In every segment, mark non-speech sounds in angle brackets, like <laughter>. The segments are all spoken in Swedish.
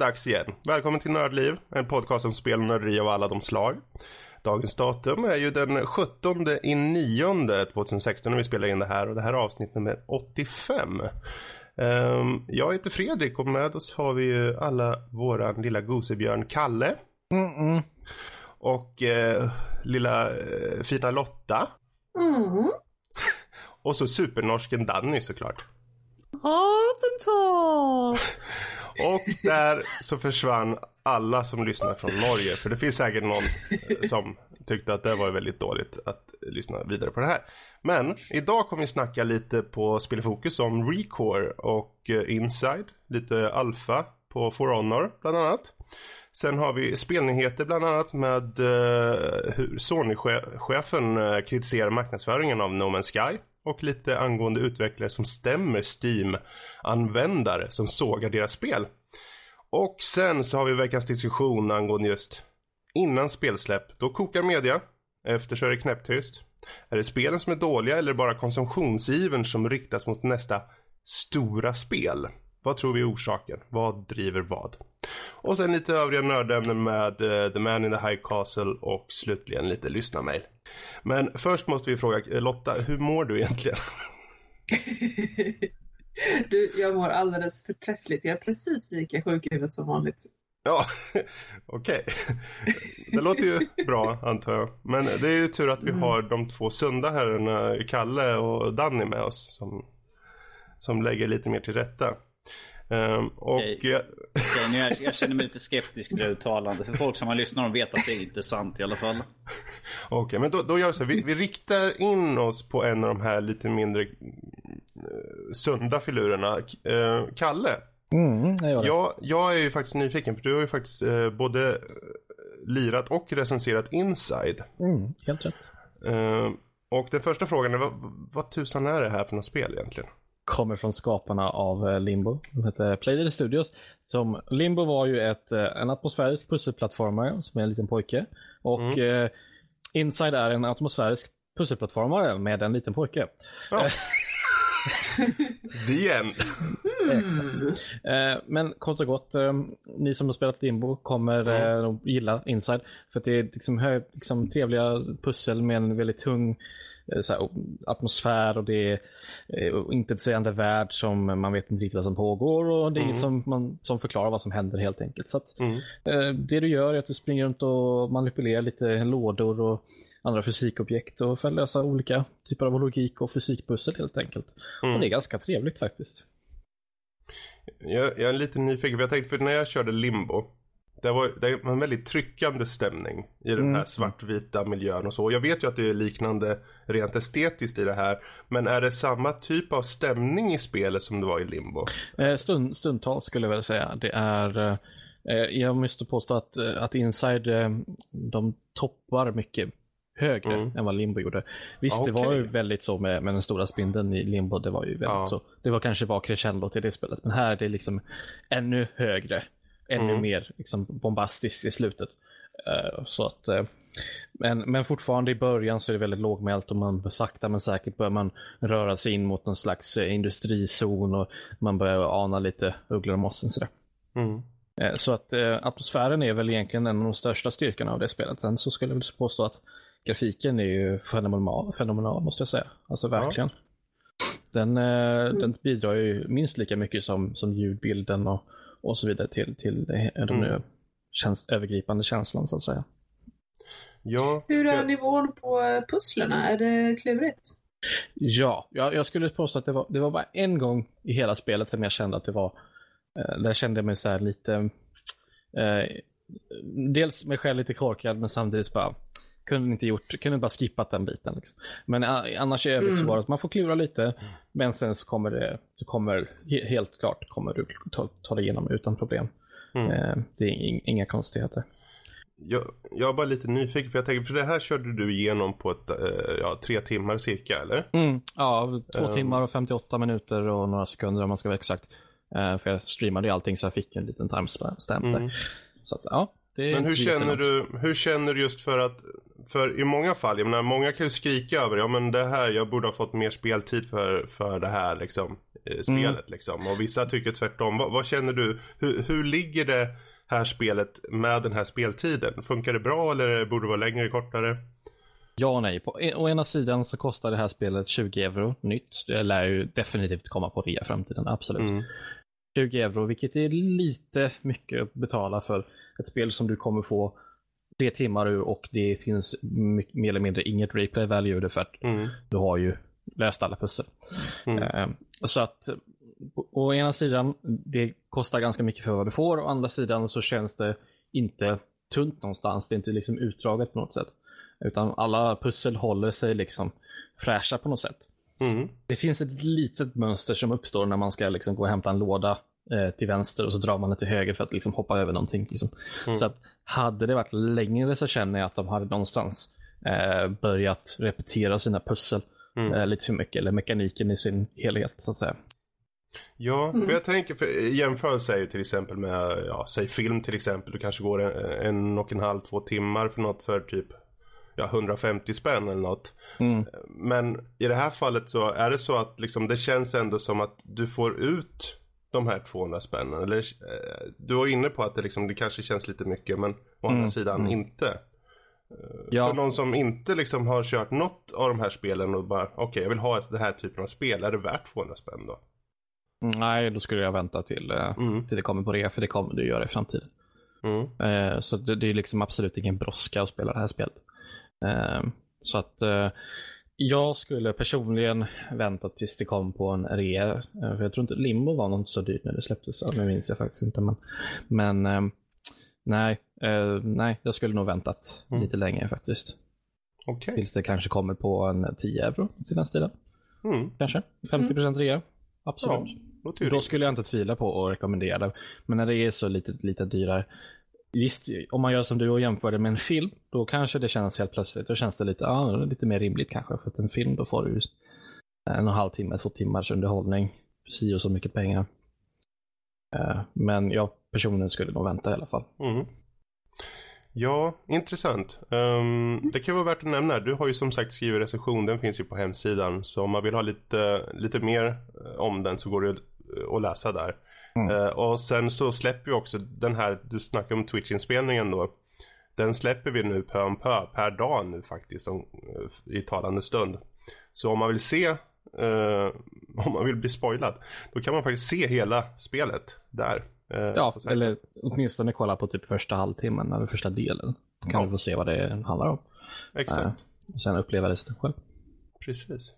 dags igen. Välkommen till Nördliv, en podcast om spel och nörderi av alla de slag. Dagens datum är ju den 17 i 9 2016 när vi spelar in det här och det här är avsnitt nummer 85. Um, jag heter Fredrik och med oss har vi ju alla våran lilla gosebjörn Kalle. Mm -mm. Och uh, lilla uh, fina Lotta. Mm. <laughs> och så supernorsken Danny såklart. Attentat! <laughs> Och där så försvann alla som lyssnar från Norge. För det finns säkert någon eh, som tyckte att det var väldigt dåligt att lyssna vidare på det här. Men idag kommer vi snacka lite på Spelfokus om Recore och eh, Inside. Lite Alfa på For Honor bland annat. Sen har vi spelnyheter bland annat med uh, hur Sony-chefen uh, kritiserar marknadsföringen av No Man's Sky och lite angående utvecklare som stämmer Steam. Användare som sågar deras spel. Och sen så har vi veckans diskussion angående just innan spelsläpp. Då kokar media. Efter så är det knäpptyst. Är det spelen som är dåliga eller bara konsumtionsivern som riktas mot nästa stora spel? Vad tror vi är orsaken? Vad driver vad? Och sen lite övriga nördämnen med uh, The Man in the High Castle och slutligen lite lyssna mejl Men först måste vi fråga eh, Lotta, hur mår du egentligen? <laughs> du, jag mår alldeles förträffligt. Jag är precis lika sjuk i huvudet som vanligt. Ja, <laughs> okej. Okay. Det låter ju bra antar jag. Men det är ju tur att vi mm. har de två sunda herrarna, Kalle och Danny med oss som, som lägger lite mer till rätta. Um, och okay. Jag... Okay, jag, jag, känner mig lite <laughs> skeptisk till det uttalandet. För folk som har lyssnat och vet att det är inte sant i alla fall. Okej, okay, men då, då gör vi så här. Vi, vi, riktar in oss på en av de här lite mindre sunda filurerna. Uh, Kalle. Mm, jag, jag, jag, är ju faktiskt nyfiken för du har ju faktiskt uh, både lirat och recenserat Inside. Mm, helt rätt. och den första frågan är vad, vad tusan är det här för något spel egentligen? kommer från skaparna av eh, Limbo. De heter Playdead Studios. Som, Limbo var ju ett, eh, en atmosfärisk pusselplattformare som är en liten pojke. Och mm. eh, Inside är en atmosfärisk pusselplattformare med en liten pojke. Ja. The end. Mm. Men kort och gott, ni som har spelat Limbo kommer mm. gilla Inside. För det är liksom, hö, liksom trevliga pussel med en väldigt tung Eh, här, atmosfär och det är eh, intetsägande värld som man vet inte riktigt vad som pågår och det är mm. som, man, som förklarar vad som händer helt enkelt. Så att, mm. eh, det du gör är att du springer runt och manipulerar lite lådor och andra fysikobjekt och för att lösa olika typer av logik och fysikpussel helt enkelt. Mm. Och det är ganska trevligt faktiskt. Jag, jag är lite nyfiken för jag tänkte för när jag körde limbo det var, det var en väldigt tryckande stämning i den här mm. svartvita miljön och så. Jag vet ju att det är liknande rent estetiskt i det här. Men är det samma typ av stämning i spelet som det var i Limbo? Eh, stund, stundtals skulle jag vilja säga. Det är, eh, jag måste påstå att, eh, att Inside, eh, de toppar mycket högre mm. än vad Limbo gjorde. Visst, okay. det var ju väldigt så med, med den stora spindeln i Limbo. Det var ju väldigt ja. så. Det var kanske var crescendo till det spelet. Men här är det liksom ännu högre ännu mm. mer liksom, bombastiskt i slutet. Uh, så att, uh, men, men fortfarande i början så är det väldigt lågmält och man sakta men säkert börjar man röra sig in mot någon slags uh, industrizon och man börjar ana lite ugglor och mossen sådär. Mm. Så att atmosfären är väl egentligen en av de största styrkorna av det spelet. Sen så skulle jag väl påstå att grafiken är ju fenomenal, fenomenal måste jag säga. Alltså verkligen. Ja. Den, den bidrar ju minst lika mycket som, som ljudbilden och och så vidare till, till det, de mm. tjänst, övergripande känslan så att säga. Ja, Hur är jag... nivån på eh, pusslerna? Är det klurigt? Ja, jag, jag skulle påstå att det var, det var bara en gång i hela spelet som jag kände att det var, eh, där kände jag mig så lite, eh, dels mig själv lite korkad men samtidigt bara, kunde inte gjort, kunde bara skippat den biten. Liksom. Men uh, annars i övrigt mm. så var det att man får klura lite, men sen så kommer det, du kommer, helt klart kommer du ta, ta dig igenom utan problem. Mm. Uh, det är inga konstigheter. Jag, jag är bara lite nyfiken för jag tänker, för det här körde du igenom på ett, uh, ja, tre timmar cirka eller? Mm, ja, två um... timmar och 58 minuter och några sekunder om man ska vara exakt. för jag streamade ju allting så jag fick en liten timestamp mm. där. Så att, ja, Men hur känner, du, hur känner du just för att för i många fall, jag menar många kan ju skrika över ja men det här, jag borde ha fått mer speltid för, för det här liksom. Eh, spelet mm. liksom. Och vissa tycker tvärtom. Vad, vad känner du? Hur, hur ligger det här spelet med den här speltiden? Funkar det bra eller borde det vara längre, kortare? Ja och nej. På å ena sidan så kostar det här spelet 20 euro nytt. Det lär ju definitivt komma på rea framtiden, absolut. Mm. 20 euro, vilket är lite mycket att betala för ett spel som du kommer få tre timmar ur och det finns mer eller mindre inget replay value i det för att mm. du har ju löst alla pussel. Mm. Uh, så att å ena sidan, det kostar ganska mycket för vad du får. Å andra sidan så känns det inte tunt någonstans. Det är inte liksom utdraget på något sätt. Utan alla pussel håller sig liksom fräscha på något sätt. Mm. Det finns ett litet mönster som uppstår när man ska liksom gå och hämta en låda eh, till vänster och så drar man den till höger för att liksom hoppa över någonting. Liksom. Mm. Så att hade det varit längre så känner jag att de hade någonstans eh, börjat repetera sina pussel mm. eh, lite för mycket, eller mekaniken i sin helhet så att säga. Ja, mm. för jag tänker, för jämförelse är ju till exempel med, ja, säg film till exempel. Du kanske går en, en och en halv, två timmar för något för typ ja, 150 spänn eller något. Mm. Men i det här fallet så är det så att liksom, det känns ändå som att du får ut de här 200 spännen. Eller, eh, du var inne på att det, liksom, det kanske känns lite mycket men å andra mm. sidan mm. inte. Eh, ja. För någon som inte liksom har kört något av de här spelen och bara okej okay, jag vill ha den här typen av spel. Är det värt 200 spänn då? Nej, då skulle jag vänta till, eh, mm. till det kommer på rea, för det kommer du göra i framtiden. Mm. Så det, det, är liksom absolut ingen brådska att spela det här spelet. Så att jag skulle personligen vänta tills det kom på en rea. För jag tror inte Limbo var något så dyrt när det släpptes. Det minns jag faktiskt inte. Men, men nej, nej, jag skulle nog väntat mm. lite längre faktiskt. Okay. Tills det kanske kommer på en 10 euro till den stilen. Mm. Kanske 50% mm. rea. Absolut. Ja. Då skulle jag inte tvivla på att rekommendera det. Men när det är så lite, lite dyrare. Visst, om man gör som du och jämför det med en film, då kanske det känns helt plötsligt, då känns det lite, ja, lite mer rimligt kanske. För att en film, då får du en och en halv timme, två timmars underhållning, si och så mycket pengar. Eh, men jag personligen skulle nog vänta i alla fall. Mm. Ja, intressant. Um, det kan vara värt att nämna. Du har ju som sagt skrivit recension. Den finns ju på hemsidan. Så om man vill ha lite, lite mer eh, om den så går det att eh, läsa där. Mm. Uh, och sen så släpper vi också den här, du snackar om Twitch-inspelningen då. Den släpper vi nu pö om pö, per dag nu faktiskt, som, uh, i talande stund. Så om man vill se, uh, <laughs> om man vill bli spoilad, då kan man faktiskt se hela spelet där. Eh, ja, eller åtminstone kolla på typ första halvtimmen eller första delen. Då kan ja. du få se vad det handlar om. Exakt. Eh, och sen uppleva resten själv. Precis.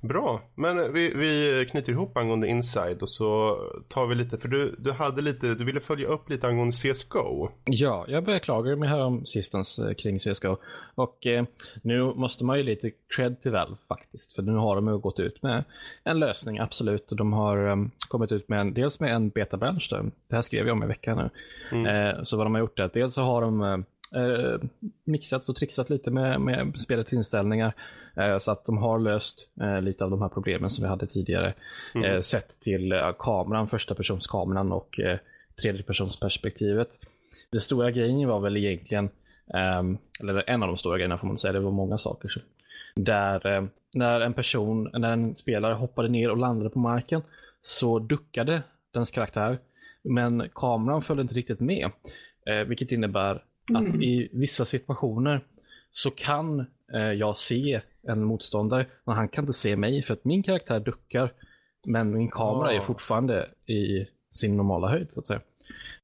Bra, men vi, vi knyter ihop angående Inside och så tar vi lite, för du, du hade lite, du ville följa upp lite angående CSGO. Ja, jag började klaga mig här om sistens eh, kring CSGO och eh, nu måste man ju lite cred till Valve faktiskt, för nu har de ju gått ut med en lösning, absolut. De har um, kommit ut med en, dels med en beta-bransch, det här skrev jag om i veckan nu. Mm. Eh, så vad de har gjort är att dels så har de eh, mixat och trixat lite med, med spelets inställningar. Eh, så att de har löst eh, lite av de här problemen som vi hade tidigare. Mm. Eh, sett till eh, kameran, första persons kameran och eh, tredje persons perspektivet. Den stora grejen var väl egentligen, ehm, eller en av de stora grejerna får man säga, det var många saker. Så, där eh, när en person, när en spelare hoppade ner och landade på marken så duckade dens karaktär. Men kameran följde inte riktigt med. Eh, vilket innebär Mm. Att i vissa situationer så kan eh, jag se en motståndare, men han kan inte se mig för att min karaktär duckar. Men min kamera oh. är fortfarande i sin normala höjd så att säga.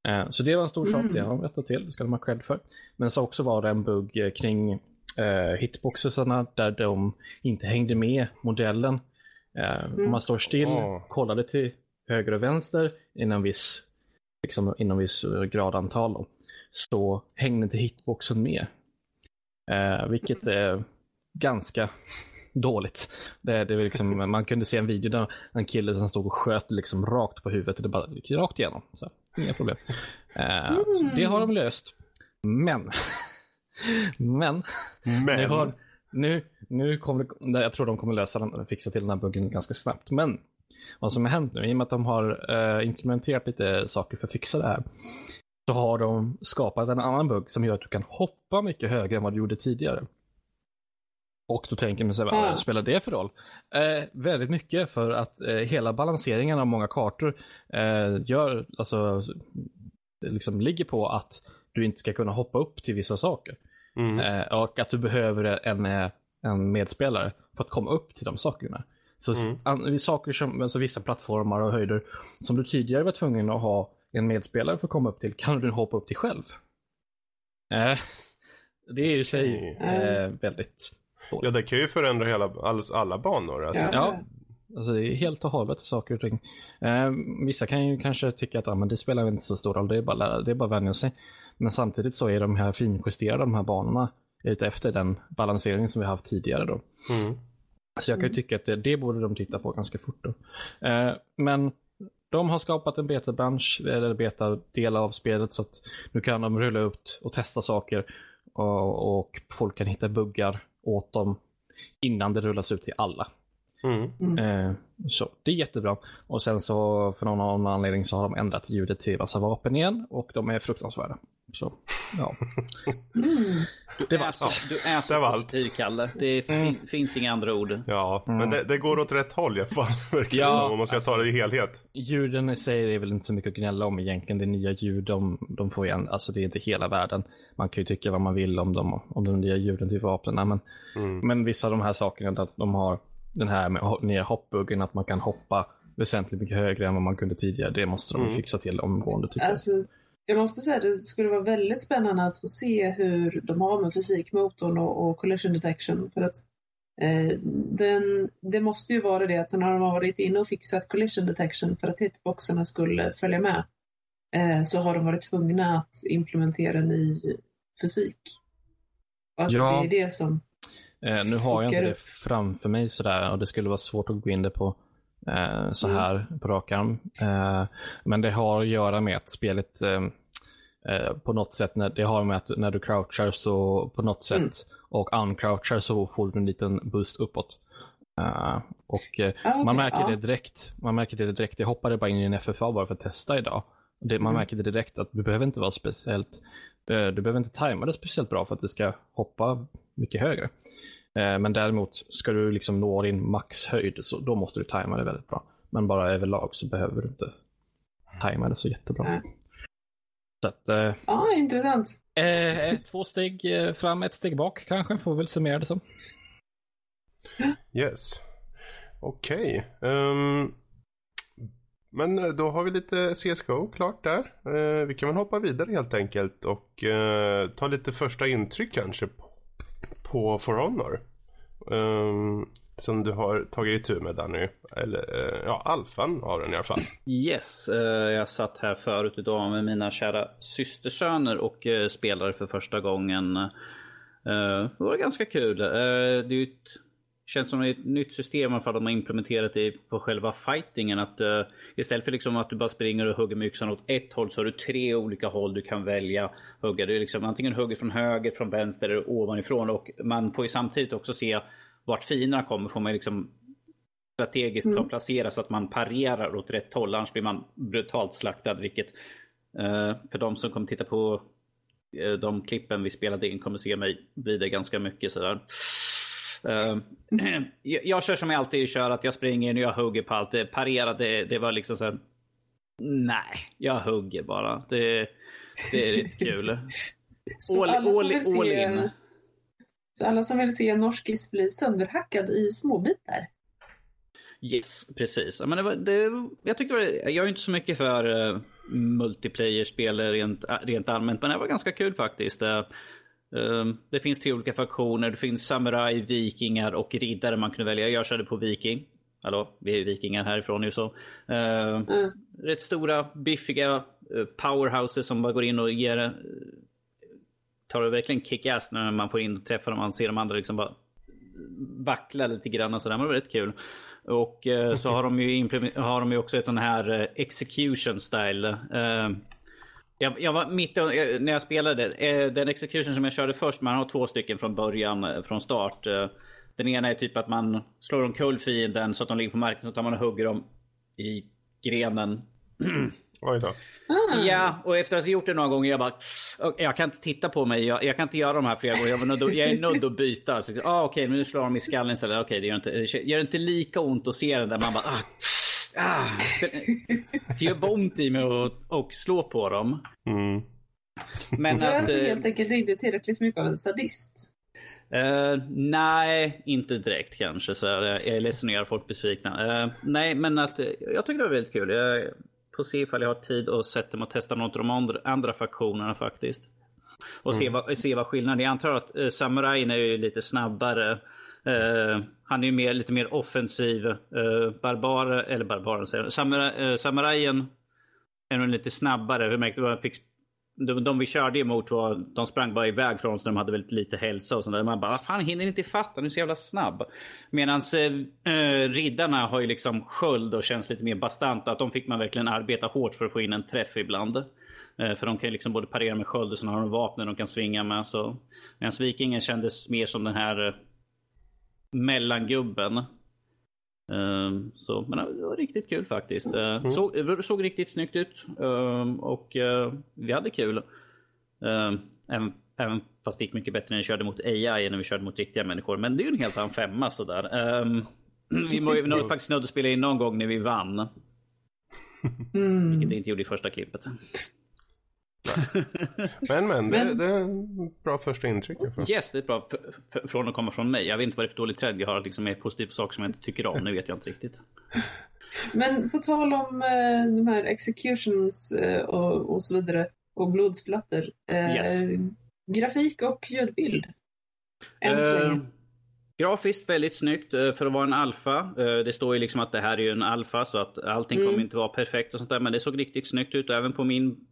Eh, så det var en stor mm. sak, det har de rättat till, det ska de ha cred för. Men så också var det en bugg eh, kring eh, hitboxesarna där de inte hängde med modellen. Eh, mm. Om man står still, oh. kollade till höger och vänster inom viss, liksom, inom viss eh, gradantal. Då så hängde inte hitboxen med. Eh, vilket är ganska dåligt. Det, det liksom, <laughs> man kunde se en video där en kille som stod och sköt liksom rakt på huvudet och det bara gick rakt igenom. Så, inga problem. Eh, så det har de löst. Men, men, <laughs> men. Nu, har, nu, nu kommer det, jag tror de kommer lösa den, fixa till den här buggen ganska snabbt. Men vad som har hänt nu, i och med att de har uh, implementerat lite saker för att fixa det här, så har de skapat en annan bugg som gör att du kan hoppa mycket högre än vad du gjorde tidigare. Och då tänker man sig, vad spelar det för roll? Eh, väldigt mycket för att eh, hela balanseringen av många kartor eh, gör, alltså, liksom ligger på att du inte ska kunna hoppa upp till vissa saker. Mm. Eh, och att du behöver en, eh, en medspelare för att komma upp till de sakerna. Så Mm. an, saker som, alltså vissa plattformar och höjder som du tidigare var tvungen att ha en medspelare för att komma upp till kan du hoppa upp till själv. Eh, det är ju sig Okej. eh, väldigt Ja, det kan ju förändra hela, all, alla banor. Alltså. Ja. Alltså det är helt och hållet saker och ting. Eh, vissa kan ju kanske tycka att ah, men det spelar väl inte så stor roll, det är bara, lära- det är bara att vänja sig. Men samtidigt så är de här finjusterade, de här banorna, ute efter den balansering som vi haft tidigare då. Mm. Så jag kan ju tycka att det, det borde de titta på ganska fort då. Eh, men de har skapat en betabransch, eller betadel av spelet så att nu kan de rulla ut och testa saker och, och folk kan hitta buggar åt dem innan det rullas ut till alla. Mm. Eh, så det är jättebra. Och sen så för någon annan anledning så har de ändrat ljudet till massa vapen igen och de är fruktansvärda. Så ja. Du Det är var- så, du är så det var allt. positiv Kalle. Det fin, finns inga andra ord. Ja, Mm. men det, det går åt rätt håll i alla fall. <laughs> Verkar Ja, som, om man ska ta det i helhet. Ljuden i sig är väl inte så mycket att gnälla om egentligen. Det är nya ljud, de, de får igen, alltså det är inte hela världen. Man kan ju tycka vad man vill om de, om de nya ljuden till vapnen. Men, Mm. men vissa av de här sakerna, att de har den här med nya hoppbuggen, att man kan hoppa väsentligt mycket högre än vad man kunde tidigare. Det måste de Mm. fixa till omgående tycker. Alltså, jag måste säga att det skulle vara väldigt spännande att få se hur de har med fysikmotorn och, och collision detection. För att eh, den, det måste ju vara det att när de har varit inne och fixat collision detection för att hitboxarna skulle följa med eh, så har de varit tvungna att implementera ny fysik. Och att Ja. det är det som... Eh, nu har jag inte det upp. framför mig sådär och det skulle vara svårt att gå in det på eh, så Mm. här på rak arm. Eh, men det har att göra med att spelet eh, eh, på något sätt, när, det har med att när du crouchar så på något sätt Mm. och uncrouchar så får du en liten boost uppåt. Och Ah, okej, man märker ja. det direkt. Man märker det direkt. Jag hoppade bara in i en FFA bara för att testa idag. Det, man Mm. märker det direkt att du behöver inte vara speciellt du behöver inte tajma det speciellt bra för att det ska hoppa mycket högre. Eh, Men däremot ska du liksom nå din maxhöjd så då måste du tajma det väldigt bra. Men bara överlag så behöver du inte tajma det så jättebra. Så att, eh, Ja, intressant. eh, två steg eh, fram, ett steg bak kanske, får vi väl summera det som. Yes. Okej. Ehm, men eh, då har vi lite CSGO klart där. Eh, vi kan väl hoppa vidare helt enkelt och eh, ta lite första intryck kanske på, på For Honor. Um, som du har tagit itu med Danny. Eller eh, ja, alfan av den i alla fall. Yes, eh, jag satt här förut idag med mina kära systersöner och eh, spelade för första gången. Det var ganska kul. Det är ju ett, känns som ett nytt system i alla fall de har implementerat det på själva fightingen. Att, eh, istället för liksom att du bara springer och hugger med yxan åt ett håll så har du tre olika håll du kan välja hugga. Du är liksom antingen hugger från höger, från vänster eller ovanifrån. Och man får ju samtidigt också se vart fienderna kommer. Får man liksom strategiskt Mm. placera så att man parerar åt rätt håll. Annars blir man brutalt slaktad. Vilket eh, för de som kommer titta på eh, de klippen vi spelade in kommer se mig bli det ganska mycket sådär. Eh, <clears throat> jag, kör som jag alltid kör, att jag springer och jag hugger på allt. Parera, det, det var liksom så här. Nej, jag hugger bara. Det, det är lite kul. <laughs> Så All, alla som all, vill all se- in. Så alla som vill se en norskis bli sönderhackad i småbitar. Yes, precis. Men det var, det, jag tyckte det var, jag är inte så mycket för uh, multiplayer-spel rent, rent allmänt, men det var ganska kul faktiskt. Uh, det finns tre olika faktioner. Det finns samuraj, vikingar och riddare man kunde välja. Jag körde på viking. Hallå, vi är vikingar härifrån ju så. Mm. Rätt stora, biffiga uh, powerhouses som bara går in och ger tar det verkligen kick-ass när man får in och träffar dem. Man ser de andra liksom bara vackla lite grann och sådär. Men det var rätt kul. Och eh, så har de ju, har de ju också ett sån här eh, execution style. Jag, jag var mitt eh, när jag spelade. Eh, den execution som jag körde först, man har två stycken från början, eh, från start. Den ena är typ att man slår omkull fienden så att de ligger på marken. Så tar man och hugger dem i grenen. <clears throat> Oj då. Ah. Ja, och efter att ha gjort det några gånger, jag bara... Jag kan inte titta på mig, jag, jag kan inte göra de här flera gånger. Jag, nödd, jag är nödd att byta. Så, ah, Okej, okay, nu slår de i skallen istället. Okej, okay, det gör inte, det gör inte lika ont att se den där. Man bara... Ah, ah, det gör ont i mig att slå på dem. Mm. Men du är att, alltså helt enkelt inte tillräckligt mycket av en sadist. Uh, nej, inte direkt kanske. Så jag är ledsen att göra folk besvikna. Uh, nej, men att, jag tycker det var väldigt kul. Jag får se ifall jag har tid och sätter mig och testa något av de andra, andra faktionerna faktiskt. Och mm. se, vad, se vad skillnaden är. Jag antar att uh, samurajen är ju lite snabbare. Eh, han är ju mer, lite mer offensiv. Uh, barbar, eller barbaren säger Samura, uh, Samurajen är nog lite snabbare. Vi märkte att fick de, de vi körde emot var, de sprang bara iväg från oss när de hade väldigt lite hälsa och sånt Man bara, vad fan hinner inte fatta, Han är så jävla snabb. Medan äh, riddarna har ju liksom sköld och känns lite mer bastanta. Att de fick man verkligen arbeta hårt för att få in en träff ibland. För de kan ju liksom både parera med sköld och sen har de vapen de kan svinga med. Så. Medan vikingen kändes mer som den här mellangubben. Um, så, men det var riktigt kul faktiskt. Uh, mm. såg, såg riktigt snyggt ut um, och uh, vi hade kul. Um, även, även fast det gick mycket bättre när vi körde mot AI än när vi körde mot riktiga människor. Men det är ju en helt annan femma sådär. Um, vi var ju faktiskt nödda att spela in någon gång när vi vann. Mm. Vilket vi inte gjorde i första klippet. Men men, det, det, är bra första intryck. Yes, det är bra från att komma från mig. Jag vet inte vad det är för dåligt träd jag har liksom är positiv på saker som jag inte tycker om. Nu vet jag inte riktigt. Men på tal om eh, de här executions eh, och, och, så vidare och blodsplatter. Eh, yes. Grafik och ljudbild. Än så länge. Grafiskt väldigt snyggt eh, för att vara en alfa. Eh, det står ju liksom att det här är ju en alfa så att allting mm. kommer inte vara perfekt och sånt där. Men det såg riktigt snyggt ut. Även på min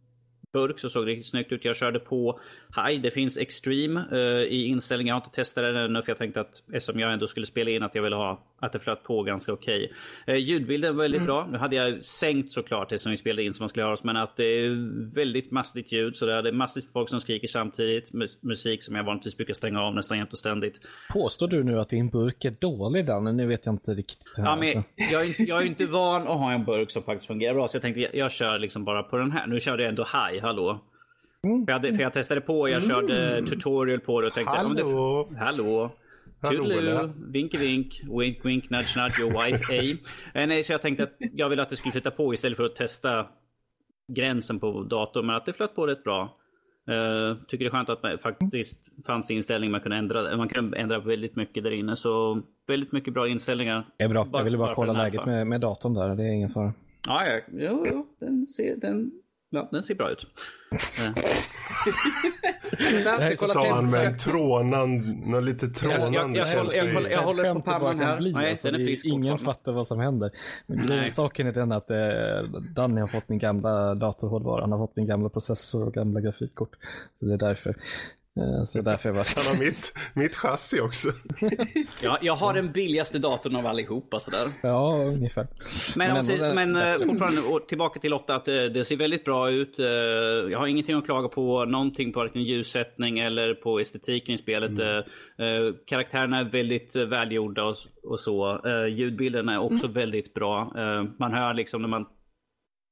burk så såg det riktigt snyggt ut. Jag körde på High. Det finns Extreme uh, i inställningen. Jag har inte testat den ännu för jag tänkte att eftersom jag ändå skulle spela in att jag ville ha att det flöt på ganska okej. Okay. Uh, ljudbilden var väldigt mm. bra. Nu hade jag sänkt såklart det som vi spelade in som man skulle höra oss men att det är väldigt mastigt ljud. Så det är massivt folk som skriker samtidigt. Musik som jag vanligtvis brukar stänga av nästan jämt och ständigt. Påstår du nu att din burk är dålig Danne? Nu vet jag inte riktigt. Ja, men alltså. jag, är inte, jag är inte van att ha en burk som faktiskt fungerar bra så jag tänkte jag, jag kör liksom bara på den här. Nu körde jag ändå high hallå. Mm. För, jag hade, för jag testade på, och jag mm. körde tutorial på det och tänkte... Hallå! Det, hallå! Toodaloo, vink vink, wink wink, nudge nudge, your wife, ej. <laughs> Eh, nej, så jag tänkte att jag ville att det skulle flytta på istället för att testa gränsen på datorn. Men att det flöt på rätt bra. Uh, tycker det är skönt att det faktiskt fanns inställningar man kunde ändra. Man kunde ändra väldigt mycket där inne. Så väldigt mycket bra inställningar. Det är bra. Bara, jag ville bara, bara kolla läget med, med datorn där. Det är ingen fara. Ja, ja. Jo, jo. Den, ser, den Ja, den ser bra ut. <laughs> det sa han med en trånan, lite trånande jag, jag, jag, jag, jag, jag håller på pannan här. Bli, Nej, alltså, den är frisk Ingen fattar vad som händer. Men saken är den att eh, Danny har fått min gamla datorhårdvara. Han har fått min gamla processor och gamla grafikkort. Så det är därför. Eh, så därför jag bara... Han har mitt, mitt chassi också. <laughs> ja, jag har den billigaste datorn av allihopa sådär. Ja, ungefär. Men, men, ser, men äh, fortfarande tillbaka till 8 att äh, det ser väldigt bra ut. Jag har ingenting att klaga på. Någonting på varken ljussättning eller på estetiken i spelet. Mm. karaktärerna är väldigt välgjorda och, och så. ljudbilden är också mm. väldigt bra. man hör liksom när man...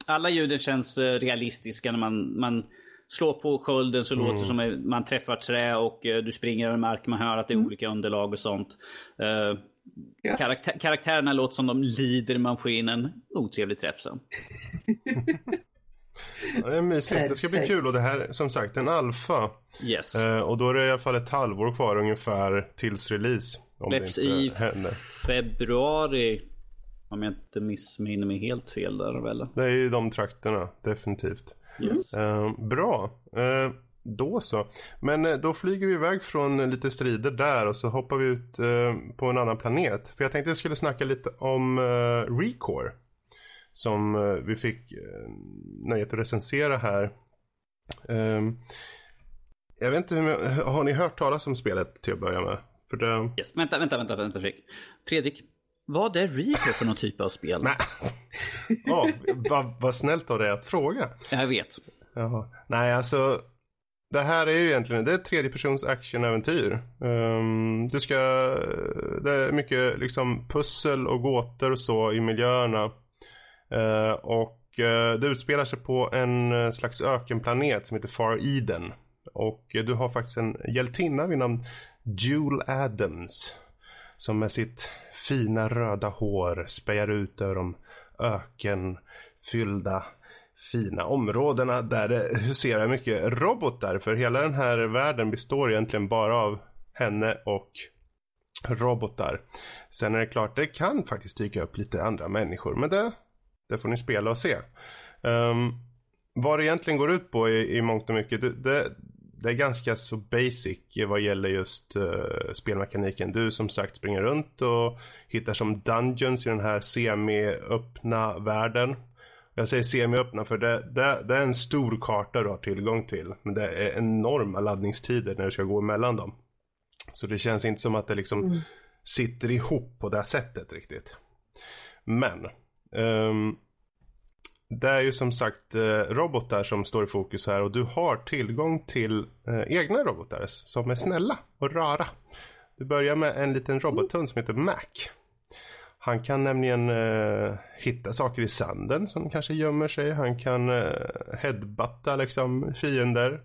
Alla ljuden känns realistiska när man, man slår på skölden så mm. låter det som att man träffar trä och uh, du springer över marken. Man hör att det är mm. olika underlag och sånt. Uh, karaktä karaktärerna låter som de lider. Man får in en otrevlig träff sen. <laughs> ja, det är mysigt. Det ska bli kul och det här som sagt en alfa. Yes. Uh, och då är det i alla fall ett halvår kvar ungefär tills release. Släpps i händer. februari. Om jag inte missminner mig helt fel där väl? Det är i de trakterna, definitivt. Yes. Uh, bra. Uh, då så. Men uh, då flyger vi iväg från lite strider där och så hoppar vi ut på en annan planet. För jag tänkte jag skulle snacka lite om uh, Recore. Som vi fick nöjet att recensera här. Ehm, jag vet inte, hur, har ni hört talas om spelet till att börja med? För det... yes. Vänta, vänta, vänta, vänta Fredrik. Fredrik, vad är Reaper för någon typ av spel? Nej. <laughs> oh, vad va snällt av dig att fråga. Jag vet. Jaha. Nej, alltså. Det här är ju egentligen det är ett tredjepersons actionäventyr. Um, du ska, det är mycket liksom pussel och gåtor och så i miljöerna. Uh, och uh, det utspelar sig på en uh, slags ökenplanet som heter Far Eden. Och uh, du har faktiskt en hjältinna vid namn Jule Adams. Som med sitt fina röda hår spejar ut över de ökenfyllda fina områdena där det huserar mycket robotar. För hela den här världen består egentligen bara av henne och robotar. Sen är det klart, det kan faktiskt dyka upp lite andra människor. Men det, det får ni spela och se. Um, vad det egentligen går ut på i, i mångt och mycket, det, det, det är ganska så basic vad gäller just uh, spelmekaniken. Du som sagt springer runt och hittar som dungeons i den här semi-öppna världen. Jag säger semi-öppna för det, det, det, är en stor karta du har tillgång till. Men det är enorma laddningstider när du ska gå emellan dem. Så det känns inte som att det liksom mm. sitter ihop på det sättet riktigt. Men um, det är ju som sagt eh, robotar som står i fokus här och du har tillgång till eh, egna robotar som är snälla och rara. Du börjar med en liten robothund som heter Mac. Han kan nämligen eh, hitta saker i sanden som kanske gömmer sig. Han kan eh, headbutta liksom fiender.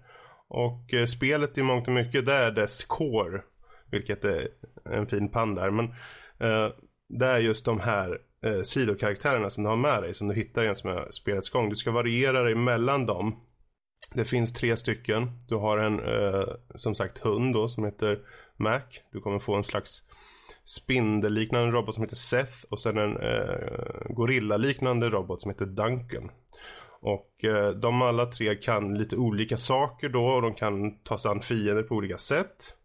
Och eh, spelet i mångt och mycket det är dess core. Vilket är en fin pann där. Men eh, det är just de här eh, sidokaraktärerna som du har med dig. Som du hittar jäms med spelets gång. Du ska variera dig mellan dem. Det finns tre stycken. Du har en eh, som sagt hund då som heter Mac. Du kommer få en slags spindelliknande robot som heter Seth. Och sen en eh, gorillaliknande robot som heter Duncan. Och eh, de alla tre kan lite olika saker då och de kan ta sig an fiender på olika sätt.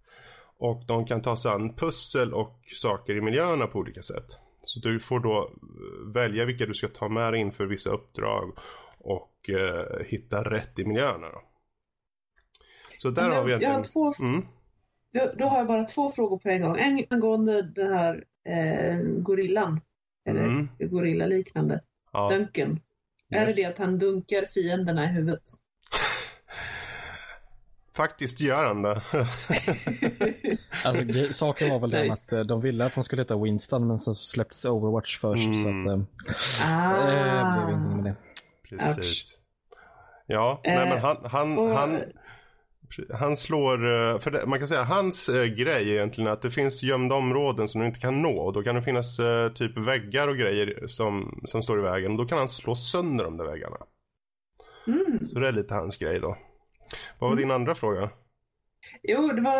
Och de kan ta sig an pussel och saker i miljöerna på olika sätt. Så du får då eh, välja vilka du ska ta med dig inför vissa uppdrag och eh, hitta rätt i miljöerna. Då. Så där jag, har vi egentligen... Jag har två... Mm. Då, då, har jag bara två frågor på en gång. En angående den här eh, gorillan. Eller mm. gorillaliknande. Ja. Duncan. Yes. Är det det att han dunkar fienderna i huvudet? Faktiskt gör han det. <laughs> alltså, det, saken var väl nice. den att eh, de ville att han skulle heta Winston men så släpptes Overwatch först. Mm. Så att, ah. det blev ingenting med det. Precis. Ouch. Ja, nej men han, han, och... han, han slår, för det, man kan säga hans äh, grej är egentligen att det finns gömda områden som du inte kan nå. Och då kan det finnas äh, typ väggar och grejer som, som står i vägen. Och då kan han slå sönder de där väggarna. Mm. Så det är lite hans grej då. Vad var mm. din andra fråga? Jo, det var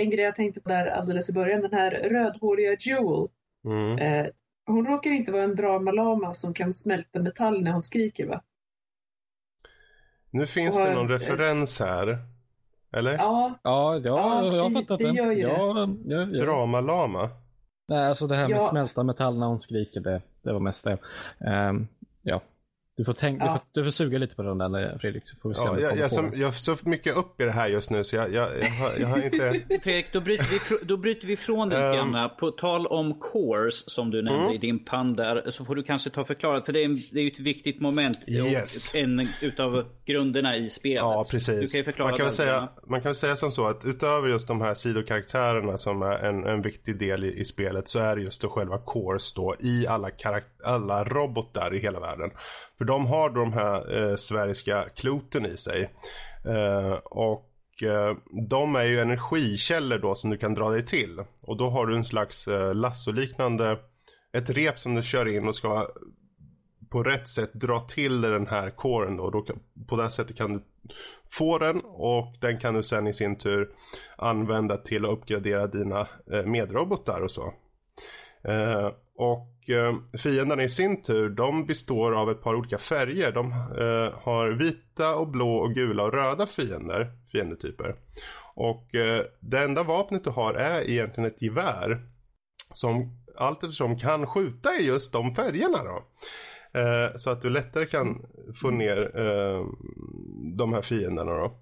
en grej jag tänkte på där alldeles i början. Den här rödhåriga Jewel. Mm. Eh, hon råkar inte vara en dramalama som kan smälta metall när hon skriker va? Nu finns det någon referens här. Eller? Ja, ja, ja, ja jag har fattat det. det gör ju ja, det. Ja, ja. Dramalama? Nej, alltså det här med ja. smälta metall när hon skriker, det, det var mest det. Um, ja. Du får, tänk, ja. du, får, du får suga lite på den där Fredrik så får vi se ja, om jag, jag, som, jag så mycket upp i det här just nu så jag, jag, jag, har, jag har inte... <laughs> Fredrik, då bryter vi, då bryter vi från det lite um... grann. På tal om cores som du nämnde mm. i din pann där så får du kanske ta förklarat för det är, det är ju ett viktigt moment. Yes. En utav grunderna i spelet. Ja, precis. Du kan ju förklara man kan, säga, man kan säga som så att utöver just de här sidokaraktärerna som är en, en viktig del i, i spelet så är det just då själva cores då i alla, alla robotar i hela världen. För de har de här eh, sfäriska kloten i sig. Eh, och eh, de är ju energikällor då som du kan dra dig till. Och då har du en slags eh, lassoliknande, ett rep som du kör in och ska på rätt sätt dra till den här kåren då. då på det sättet kan du få den och den kan du sen i sin tur använda till att uppgradera dina eh, medrobotar och så. Eh, och eh, fienderna i sin tur, de består av ett par olika färger. De eh, har vita och blå och gula och röda fiender, fiendetyper. Och eh, det enda vapnet du har är egentligen ett gevär. Som allt eftersom kan skjuta i just de färgerna då. Eh, så att du lättare kan få ner eh, de här fienderna då.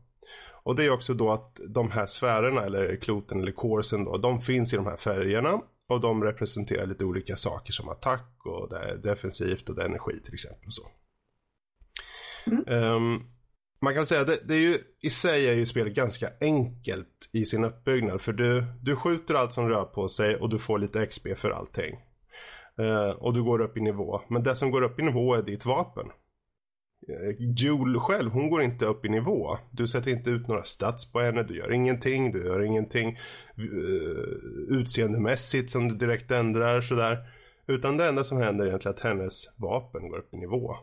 Och det är också då att de här sfärerna eller kloten eller korsen då, de finns i de här färgerna. Och de representerar lite olika saker som attack och det är defensivt och det är energi till exempel. Så. Mm. Um, man kan säga att det, det, är ju i sig är ju spelet ganska enkelt i sin uppbyggnad. För du, du skjuter allt som rör på sig och du får lite XP för allting. Uh, och du går upp i nivå. Men det som går upp i nivå är ditt vapen. Eh, Jule själv, hon går inte upp i nivå. Du sätter inte ut några stats på henne, du gör ingenting, du gör ingenting uh, utseendemässigt som du direkt ändrar sådär. Utan det enda som händer är egentligen att hennes vapen går upp i nivå.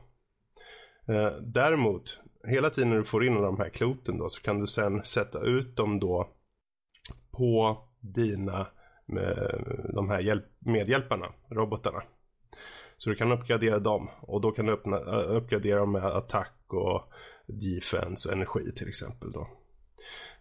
Uh, däremot, hela tiden när du får in de här kloten då så kan du sen sätta ut dem då på dina med de här hjälp, medhjälparna, robotarna. Så du kan uppgradera dem och då kan du öppna, uppgradera dem med attack och defense och energi till exempel då.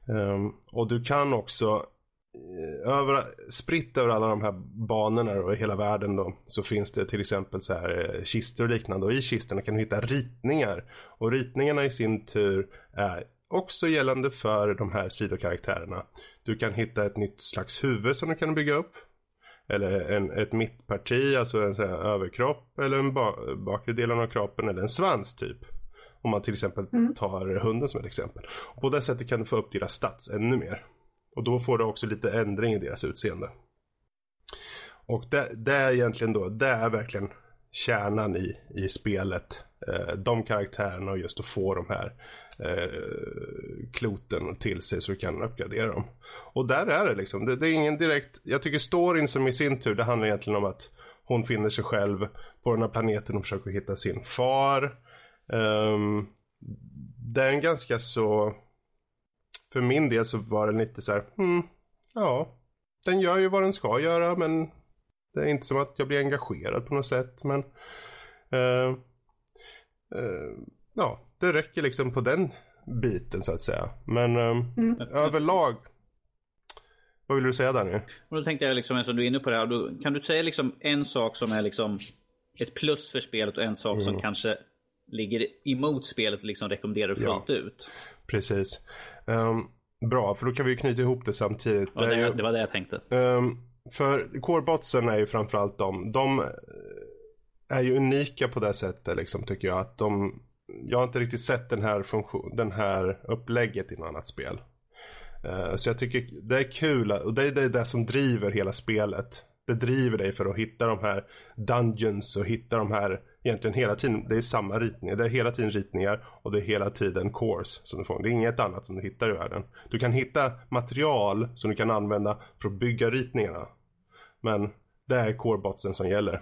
Um, och du kan också eh, över, spritt över alla de här banorna och i hela världen då så finns det till exempel så här eh, kistor och liknande och i kistorna kan du hitta ritningar och ritningarna i sin tur är också gällande för de här sidokaraktärerna. Du kan hitta ett nytt slags huvud som du kan bygga upp eller en, ett mittparti, alltså en så här, överkropp eller en ba bakre delen av kroppen eller en svans typ. Om man till exempel mm. tar hunden som ett exempel. Och på det sättet kan du få upp deras stats ännu mer. Och då får du också lite ändring i deras utseende. Och det, det är egentligen då, det är verkligen kärnan i, i spelet. Eh, de karaktärerna och just att få de här eh, kloten till sig så du kan uppgradera dem. Och där är det liksom, det, det, är ingen direkt, jag tycker storyn som i sin tur, det handlar egentligen om att hon finner sig själv på den här planeten och försöker hitta sin far. Um, det är en ganska så, för min del så var den lite så här, hmm, ja, den gör ju vad den ska göra men det är inte som att jag blir engagerad på något sätt men uh, uh, ja, det räcker liksom på den biten så att säga. Men um, mm. överlag. Vad vill du säga där nu? Och då tänkte jag liksom, eftersom du är inne på det här. Då, kan du säga liksom en sak som är liksom ett plus för spelet och en sak mm. som kanske ligger emot spelet och liksom rekommenderar fullt ja. ut? Precis. Um, bra, för då kan vi knyta ihop det samtidigt. Ja, det, det, det var det jag tänkte. Um, för corebotsen är ju framförallt de. De är ju unika på det sättet liksom tycker jag. Att de jag har inte riktigt sett den här, funktion, den här upplägget i något annat spel. Uh, så jag tycker det är kul och det är det, det som driver hela spelet. Det driver dig för att hitta de här dungeons och hitta de här egentligen hela tiden. Det är samma ritningar. Det är hela tiden ritningar och det är hela tiden cores som du får. Det är inget annat som du hittar i världen. Du kan hitta material som du kan använda för att bygga ritningarna. Men det är corebotsen som gäller.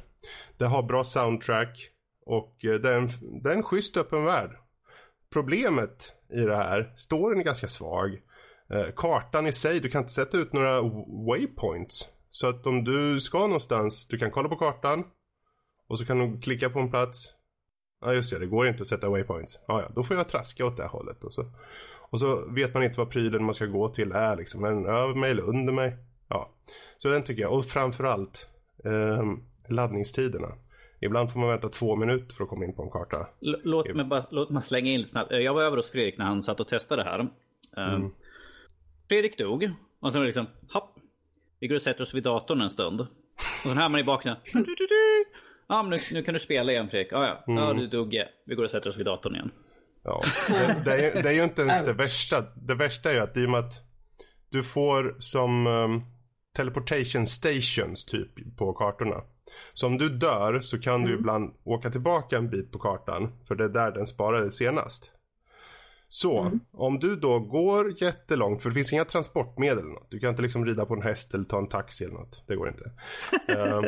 Det har bra soundtrack. Och eh, det är, en, det är en schysst öppen värld. Problemet i det här, storyn är ganska svag. Eh, kartan i sig, du kan inte sätta ut några waypoints. Så att om du ska någonstans, du kan kolla på kartan. Och så kan du klicka på en plats. Ja just det, det går inte att sätta waypoints. Ja, ja, då får jag traska åt det hållet. Och så, och så vet man inte vad prylen man ska gå till är liksom. Är den över mig eller under mig? Ja, så den tycker jag. Och framförallt eh, laddningstiderna. Ibland får man vänta två minuter för att komma in på en karta. låt mig bara låt mig slänga in lite snabbt. Jag var över hos Fredrik när han satt och testade det här. Ehm, mm. Fredrik dog. Och sen var det liksom, hopp. Vi går och sätter oss vid datorn en stund. Och sen hör man i bakgrunden. <laughs> Ja, men nu, nu kan du spela igen Fredrik. Ah, ja, mm. ja, du dog. Vi går och sätter oss vid datorn igen. Ja, det, det, är, det är ju inte ens det värsta. Det värsta är ju att i och med att du får som um, teleportation stations typ på kartorna. Så om du dör så kan mm. du ibland åka tillbaka en bit på kartan. För det är där den sparade senast. Så mm. om du då går jättelångt, för det finns inga transportmedel. Eller något. Du kan inte liksom rida på en häst eller ta en taxi eller något. Det går inte. <laughs> Ehm,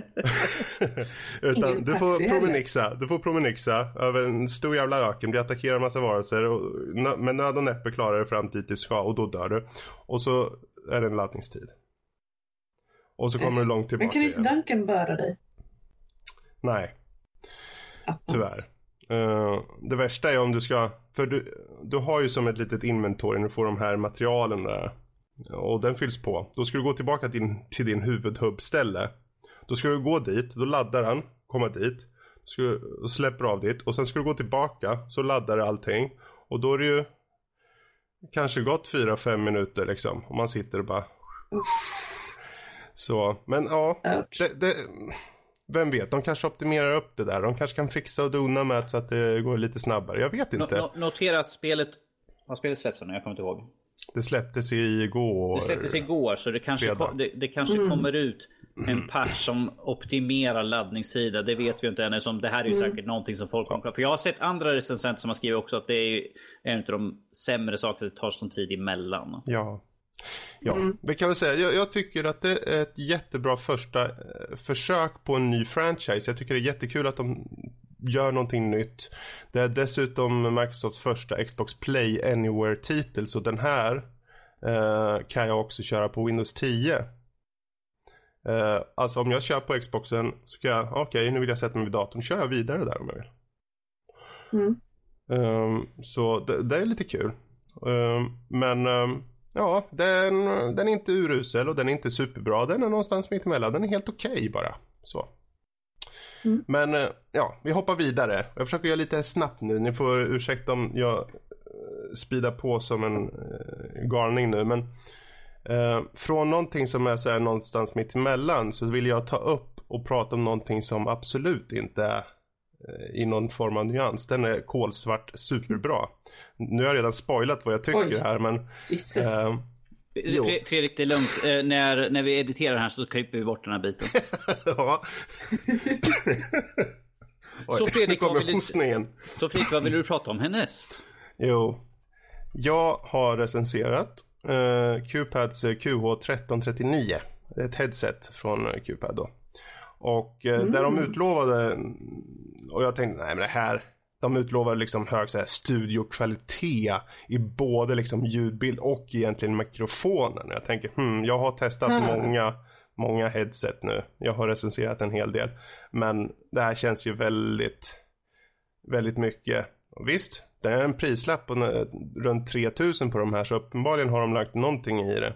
<laughs> utan du får, promenixa, du får promenixa över en stor jävla öken, bli attackerad av massa varelser. Och med nöd och näppe klarar du fram dit du ska och då dör du. Och så är det en laddningstid. Och så kommer du långt tillbaka Men kan inte Duncan bära dig? Nej. Tyvärr. Uh, det värsta är om du ska, för du, du har ju som ett litet inventory, du får de här materialen där. Och den fylls på. Då ska du gå tillbaka till, till din huvudhubbställe. Då ska du gå dit, då laddar han, komma dit. Ska du, släpper av dit och sen ska du gå tillbaka så laddar det allting. Och då är det ju kanske gått 4-5 minuter liksom. Och man sitter och bara... Så, men ja. Det, det, vem vet, de kanske optimerar upp det där. De kanske kan fixa och dona med så att det går lite snabbare. Jag vet inte. No, no, notera att spelet, har spelet släppts nu? Jag kommer inte ihåg. Det släpptes igår. Det släpptes igår så det kanske, kom, det, det, kanske mm. kommer ut en patch som optimerar laddningssida. Det vet vi inte ännu. Som det här är ju mm. säkert någonting som folk kommer För jag har sett andra recensenter som har skrivit också att det är en av de sämre sakerna. Det tar sån tid emellan. Ja. Ja, mm. vi kan väl säga, jag, jag, tycker att det är ett jättebra första eh, försök på en ny franchise. Jag tycker det är jättekul att de gör någonting nytt. Det är dessutom Microsofts första Xbox Play Anywhere-titel, så den här eh, kan jag också köra på Windows 10. Eh, alltså om jag kör på Xboxen så kan jag, okej okay, nu vill jag sätta mig vid datorn, kör jag vidare där om jag vill. Mm. Um, så det, det, är lite kul. Um, men um, ja, den, den är inte urusel och den är inte superbra. Den är någonstans mitt emellan. Den är helt okej okay bara. Så. Mm. Men uh, ja, vi hoppar vidare. Jag försöker göra lite snabbt nu. Ni får ursäkta om jag uh, speedar på som en uh, galning nu. Men uh, från någonting som är så här någonstans mitt emellan så vill jag ta upp och prata om någonting som absolut inte är i någon form av nyans. Den är kolsvart superbra. Nu har jag redan spoilat vad jag tycker Oj. här men... Jesus. Eh, Fredrik, det är lugnt. Eh, när, när vi editerar här så klipper vi bort den här biten. <laughs> ja. <laughs> så Fredrik, vad vill, du, så Fredrik, vad vill du prata om härnäst? Jo, jag har recenserat eh, Qpads QH1339. Ett headset från Qpad då. Och eh, mm. där de utlovade, och jag tänkte nej men det här, de utlovade liksom hög så här, studiokvalitet i både liksom ljudbild och egentligen mikrofonen. Jag tänker, hmm, jag har testat mm. många, många headset nu. Jag har recenserat en hel del. Men det här känns ju väldigt, väldigt mycket. Och visst, det är en prislapp på runt 3000 på de här så uppenbarligen har de lagt någonting i det.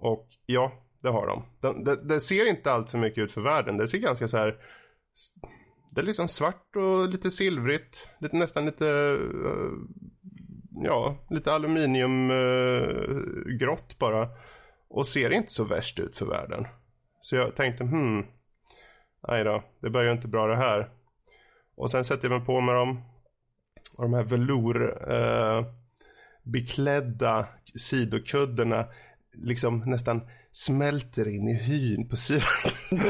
Och ja, det har de. Det, det, det ser inte allt för mycket ut för världen. Det ser ganska så här... Det är liksom svart och lite silvrigt. Lite, nästan lite... Eh, ja, lite aluminiumgrått eh, uh, bara. Och ser inte så värst ut för världen. Så jag tänkte, hmm. Nej då, det börjar inte bra det här. Och sen sätter jag mig på med dem. Och de här velour uh, beklädda sidokuddarna liksom nästan smälter in i hyn på sidan. <laughs>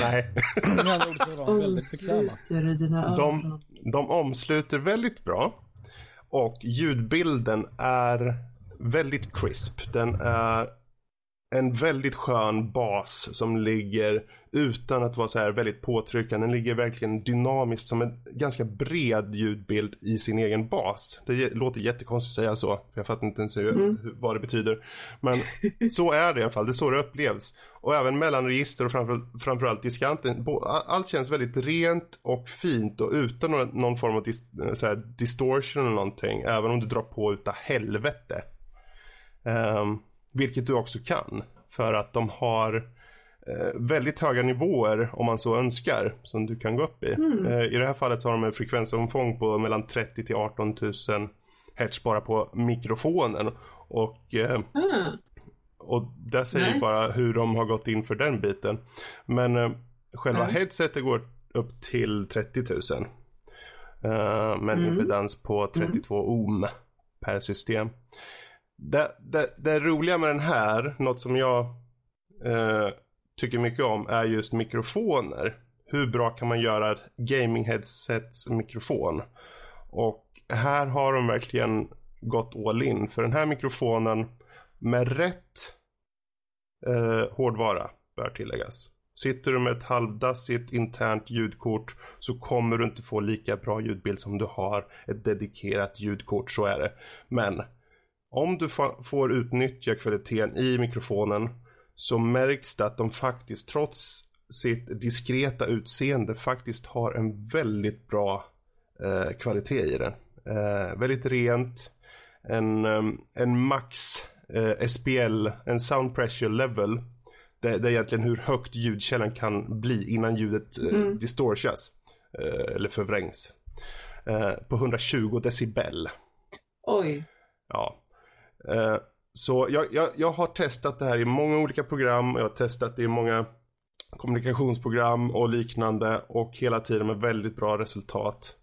Nej. Omsluter dina öron. De, de omsluter väldigt bra. Och ljudbilden är väldigt crisp. Den är en väldigt skön bas som ligger utan att vara så här väldigt påtryckande. Den ligger verkligen dynamiskt som en ganska bred ljudbild i sin egen bas. Det låter jättekonstigt att säga så. För jag fattar inte ens hur, mm. vad det betyder. Men så är det i alla fall. Det är så det upplevs. Och även mellanregister och framför, framförallt diskanten. Allt känns väldigt rent och fint och utan någon, form av dis, så här, distortion eller någonting. Även om du drar på utav helvete. Um, vilket du också kan. För att de har väldigt höga nivåer om man så önskar. Som du kan gå upp i. Mm. Eh, I det här fallet så har de en frekvensomfång på mellan 30 till 18 000 Hertz bara på mikrofonen. Och, eh, mm. och det säger nice. bara hur de har gått in för den biten. Men eh, själva mm. headsetet går upp till 30 000. Uh, med en impedans på 32 mm. ohm per system det, det, det roliga med den här, något som jag eh, tycker mycket om, är just mikrofoner. Hur bra kan man göra gaming headsets mikrofon? Och här har de verkligen gått all in. För den här mikrofonen med rätt eh, hårdvara bör tilläggas. Sitter du med ett halvdassigt internt ljudkort så kommer du inte få lika bra ljudbild som du har ett dedikerat ljudkort, så är det. Men om du får utnyttja kvaliteten i mikrofonen så märks det att de faktiskt trots sitt diskreta utseende faktiskt har en väldigt bra eh, kvalitet i den. Eh, väldigt rent, en, um, en max eh, SPL, en sound pressure level. Det, det, är egentligen hur högt ljudkällan kan bli innan ljudet eh, mm. distortas eh, eller förvrängs. Eh, på 120 decibel. Oj. Ja, Eh, så jag, jag, jag, har testat det här i många olika program. Jag har testat det i många kommunikationsprogram och liknande och hela tiden med väldigt bra resultat.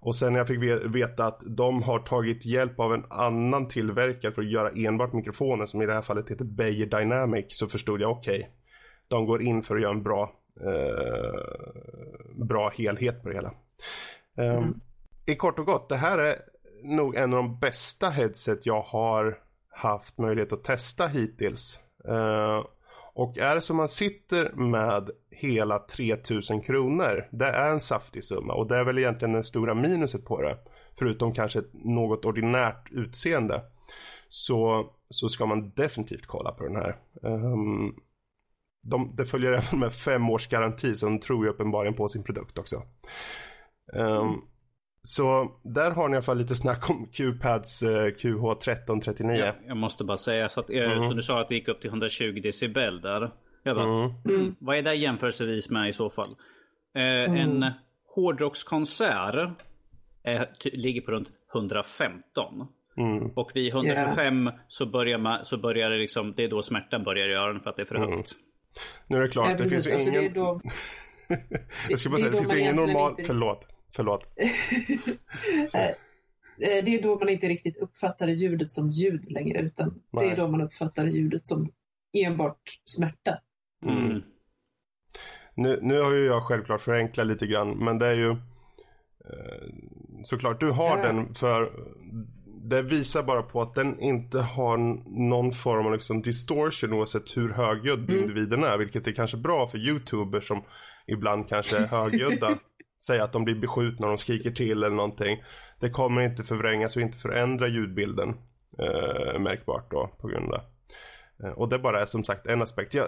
Och sen när jag fick veta att de har tagit hjälp av en annan tillverkare för att göra enbart mikrofoner som i det här fallet heter Beijer Dynamic så förstod jag okej. Okay, de går in för att göra en bra, eh, bra helhet på det hela. Um, mm. I kort och gott, det här är nog en av de bästa headset jag har haft möjlighet att testa hittills. Eh, och är det så man sitter med hela 3000 kronor, det är en saftig summa och det är väl egentligen det stora minuset på det. Förutom kanske ett något ordinärt utseende. Så, så ska man definitivt kolla på den här. Um, de, det följer även med fem års garanti så de tror ju uppenbarligen på sin produkt också. Um, så där har ni i alla fall lite snack om Q-pads eh, QH1339. Ja, jag måste bara säga så att, eh, mm. så du sa att det gick upp till 120 decibel där. Jag bara, mm. Mm, vad är det jämförelsevis med i så fall? Eh, mm. En hårdrockskonsert eh, ligger på runt 115. Mm. Och vid 125 yeah. så, börjar man, så börjar det liksom, det är då smärtan börjar göra den för att det är för mm. högt. Nu är det klart, ja, det finns alltså, ingen... Det då... <laughs> jag ska bara säga, det, det finns ingen normal... Inte... Förlåt. Förlåt. <laughs> Eh, eh, det är då man inte riktigt uppfattar ljudet som ljud längre, utan Nej. det är då man uppfattar ljudet som enbart smärta. Mm. Nu, nu har ju jag självklart förenklat lite grann, men det är ju eh, såklart, du har ja. den för det visar bara på att den inte har någon form av liksom distortion oavsett hur högljudd mm. individen är. Vilket är kanske bra för youtubers som ibland kanske är <laughs> högljudda. Säga att de blir beskjutna och de skriker till eller någonting. Det kommer inte förvrängas och inte förändra ljudbilden eh, märkbart då på grund av det. Eh, och det bara är som sagt en aspekt. Ja,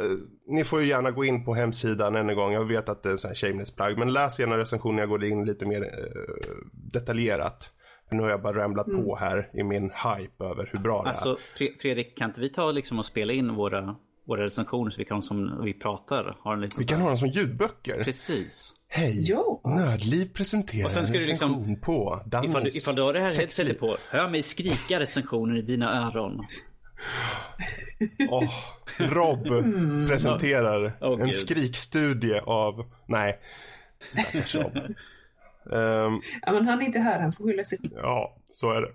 ni får ju gärna gå in på hemsidan än en gång. Jag vet att det är en sån här shameless plug. Men läs gärna recensionen. Jag går in lite mer eh, detaljerat. Nu har jag bara ramlat mm. på här i min hype över hur bra alltså, det är. Alltså Fredrik, kan inte vi ta liksom och spela in våra, våra recensioner så vi kan som vi pratar? Ha liksom vi kan ha dem som ljudböcker. Precis. Hej! Ja. Nördliv presenterar och sen ska en recension liksom, på Danos ifall, ifall du har det här headsetet på, hör mig skrika recensioner i dina öron. oh, Rob mm. presenterar oh, en skrikstudie av, nej, stackars Rob. Um, <laughs> ja, men han är inte här, han får skylla sig Ja, så är det.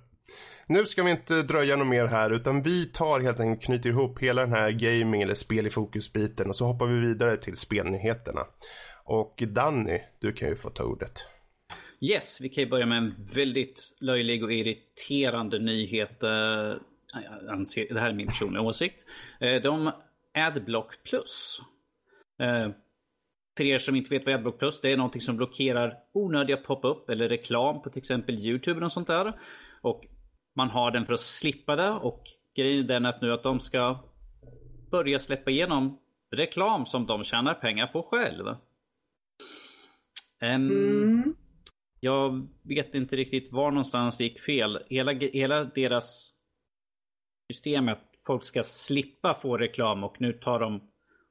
Nu ska vi inte dröja något mer här utan vi tar helt enkelt knyter ihop hela den här gaming eller spel i fokus-biten och så hoppar vi vidare till spelnyheterna. Och Danny, du kan ju få ta ordet. Yes, vi kan ju börja med en väldigt löjlig och irriterande nyhet. Eh, anser, det här är min personliga åsikt. Eh, de Adblock Plus. Eh, för er som inte vet vad Adblock Plus det är någonting som blockerar onödiga pop-up eller reklam på till exempel YouTube och sånt där. Och man har den för att slippa det och grejen är den att nu att de ska börja släppa igenom reklam som de tjänar pengar på själv. Mm. Jag vet inte riktigt var någonstans det gick fel. Hela, hela deras system är att folk ska slippa få reklam och nu tar de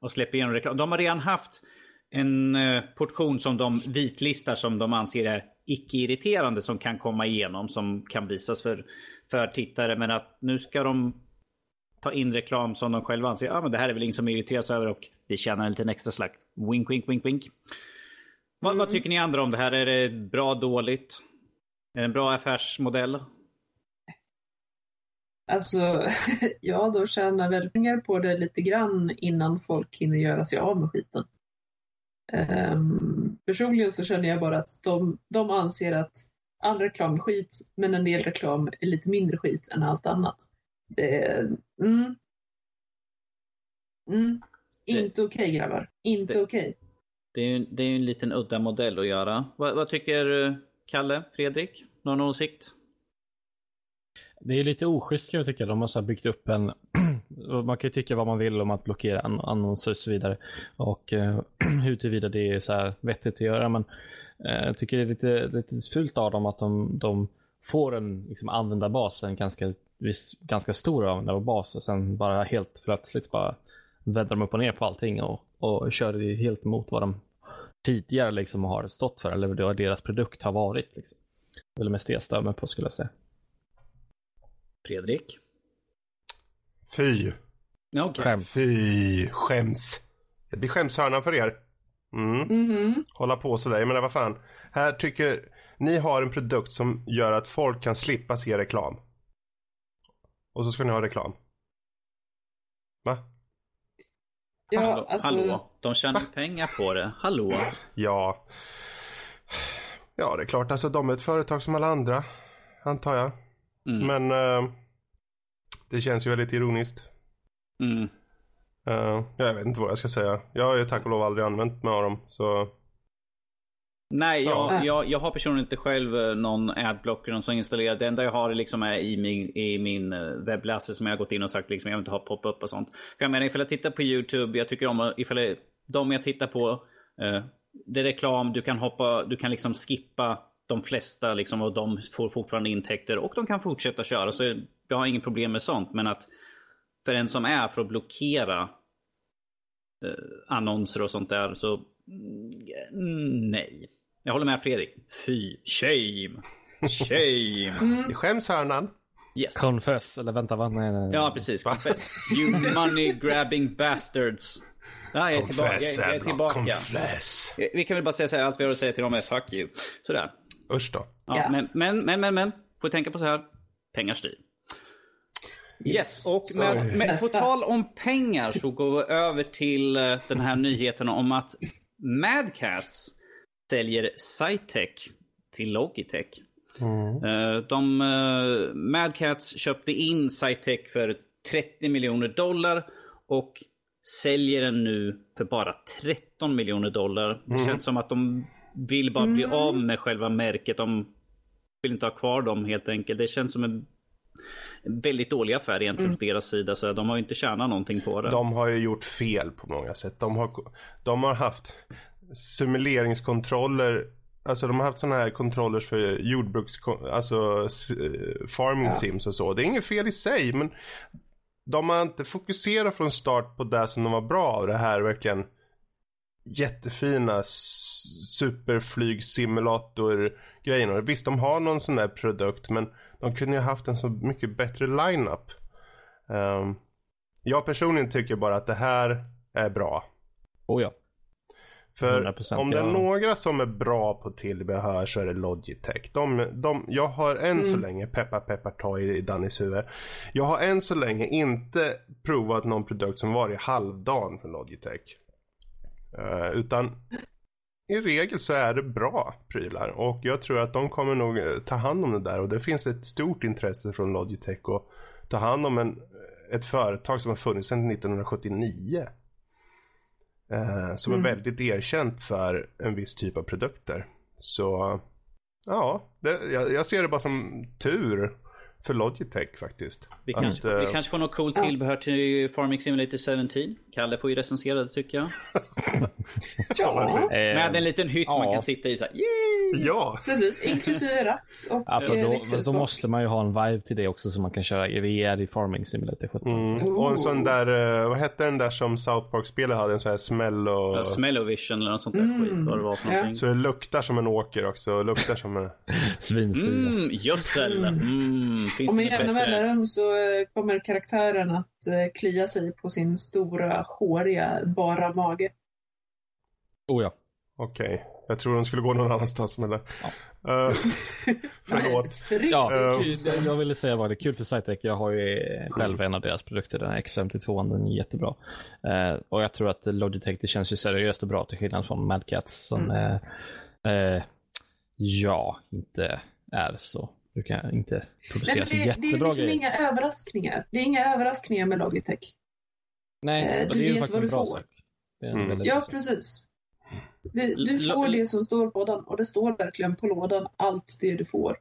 och släpper igenom reklam. De har redan haft en eh, portion som de vitlistar som de anser är icke-irriterande som kan komma igenom som kan visas för, för tittare. Men att nu ska de ta in reklam som de själva anser, ah, men det här är väl ingen som irriteras över och vi tjänar en liten extra slack. Wink, wink, wink, wink. Vad, mm. vad, tycker ni andra om det här? Är det bra, dåligt? Är det en bra affärsmodell? Alltså, <laughs> ja, de tjänar väl pengar på det lite grann innan folk hinner göra sig av med skiten. Um, personligen så känner jag bara att de, de anser att all reklam är skit, men en del reklam är lite mindre skit än allt annat. Det, mm, mm, inte okej okay, grabbar. Inte okej. Okay. Det är ju det är en liten udda modell att göra. Vad, vad tycker eh, Kalle, Fredrik? Någon åsikt? Det är lite oschysst kan jag tycka. De har så byggt upp en... <clears throat> man kan ju tycka vad man vill om att blockera annonser och så vidare. Och uh, <clears throat> huruvida det är så här vettigt att göra. Men eh, jag tycker det är lite, lite fult av dem att de, de får en liksom, användarbas, en ganska, viss, ganska stor användarbas och sen bara helt plötsligt bara vänder de upp och ner på allting och, och kör helt emot vad de tidigare liksom har stått för eller vad deras produkt har varit. Liksom. Det är väl mest det jag stör mig på skulle jag säga. Fredrik? Fy. Okay. Skäms. Fy. Skäms. Det blir skämshörna för er. Mm. Mm. Hålla på sådär. Men vad fan. Här tycker... Ni har en produkt som gör att folk kan slippa se reklam. Och så ska ni ha reklam. Va? Ja, Hallå, alltså, hallå, de tjänar pengar på det. Hallå. Ja. Ja, det är klart. Alltså de är ett företag som alla andra. Antar jag. Mm. Men eh, det känns ju väldigt ironiskt. Mm. Eh, jag vet inte vad jag ska säga. Jag har ju tack och lov aldrig använt mig av dem. Så Nej, jag, Ja. jag, jag har personligen inte själv eh, någon adblocker som installerad. Det enda jag har liksom är i min, i min eh, webbläsare som jag har gått in och sagt liksom, jag vill inte ha pop-up och sånt. För jag menar ifall jag tittar på YouTube, jag tycker om ifall jag, de jag tittar på, eh, det är reklam, du kan hoppa, du kan liksom skippa de flesta liksom och de får fortfarande intäkter och de kan fortsätta köra. Så jag har ingen problem med sånt. Men att för en som är för att blockera eh, annonser och sånt där så mm, nej. Jag håller med Fredrik. Fy, shame. Shame. <laughs> det skäms hörnan. Yes. Confess, eller vänta va? Nej, nej, nej. Ja, precis. Confess. You money grabbing bastards. Ja, jag är tillbaka. Jag, jag är tillbaka. Confess. Vi kan väl bara säga så här, allt vi har att säga till dem är fuck you. Sådär. Usch då. Ja, Ja. Men, men, men, men, men. Får tänka på så här. Pengar styr. Yes, och med, med, på tal om pengar så går vi över till eh, den här nyheten om att Mad Cats säljer Cytec till Logitech. Eh, De, eh, Mad Cats köpte in Cytec för 30 miljoner dollar och säljer den nu för bara 13 miljoner dollar. Det känns som att de vill bara bli av med själva märket. De vill inte ha kvar dem helt enkelt. Det känns som en väldigt dålig affär egentligen från deras sida. Så de har ju inte tjänat någonting på det. De har ju gjort fel på många sätt. De har, de har haft simuleringskontroller. Alltså de har haft sådana här kontroller för jordbruks... Alltså eh, farming Ja. sims och så. Det är inget fel i sig men de har inte fokuserat från start på det som de var bra av. Det här verkligen jättefina superflygsimulator-grejerna. Visst, de har någon sån där produkt men de kunde ju haft en så mycket bättre lineup. Um, jag personligen tycker bara att det här är bra. Oh ja. För 100%, om det är ja. några som är bra på tillbehör så är det Logitech. De, de, jag har än så länge, peppar peppar ta i Dannys huvud. Jag har än så länge inte provat någon produkt som varit halvdan från Logitech. Eh, utan i regel så är det bra prylar och jag tror att de kommer nog eh, ta hand om det där och det finns ett stort intresse från Logitech att ta hand om en, ett företag som har funnits sedan 1979. Eh, som är väldigt erkänt för en viss typ av produkter. Så ja, det, jag, jag ser det bara som tur för Logitech faktiskt. Vi Att, kanske, eh, vi kanske får något coolt tillbehör till Farming Simulator 17. Kalle får ju recensera det tycker jag. Ja, Eh, Med en liten hytt man ja. kan sitta i så här, yay! Ja, precis. Inklusive ratt och Alltså eh, då, växelstock. då måste man ju ha en vibe till det också så man kan köra i VR i Farming Simulator 17. mm. och en sån där, vad hette den där som South Park-spelet hade? En sån här smäll och... Smellovision eller något sånt där skit. Vad det var för Ja. någonting. Så det luktar som en åker också, och luktar som en... <laughs> Svinstilig. Mm, gödsel. <laughs> Mm, finns Och med jämna mellanrum så eh, kommer karaktären att eh, klia sig på sin stora, håriga, bara mage. Oh ja. Okej, jag tror de skulle gå någon annanstans med det. Eh, <laughs> förlåt. Fri- Ja, kul, det jag ville säga var det kul för Cytec. Jag har ju själv en av deras produkter, den här X52, den är jättebra. Eh, och jag tror att Logitech, det känns ju seriöst och bra till skillnad från Mad Cats som eh, eh, ja, inte är så. Du kan inte Nej, producera så det, det är liksom grejer. inga överraskningar. Det är inga överraskningar med Logitech. Nej, eh, du det är ju vet faktiskt vad en du får. Mm. Ja, precis. Du, du får det som står på lådan och det står verkligen på lådan allt det du får.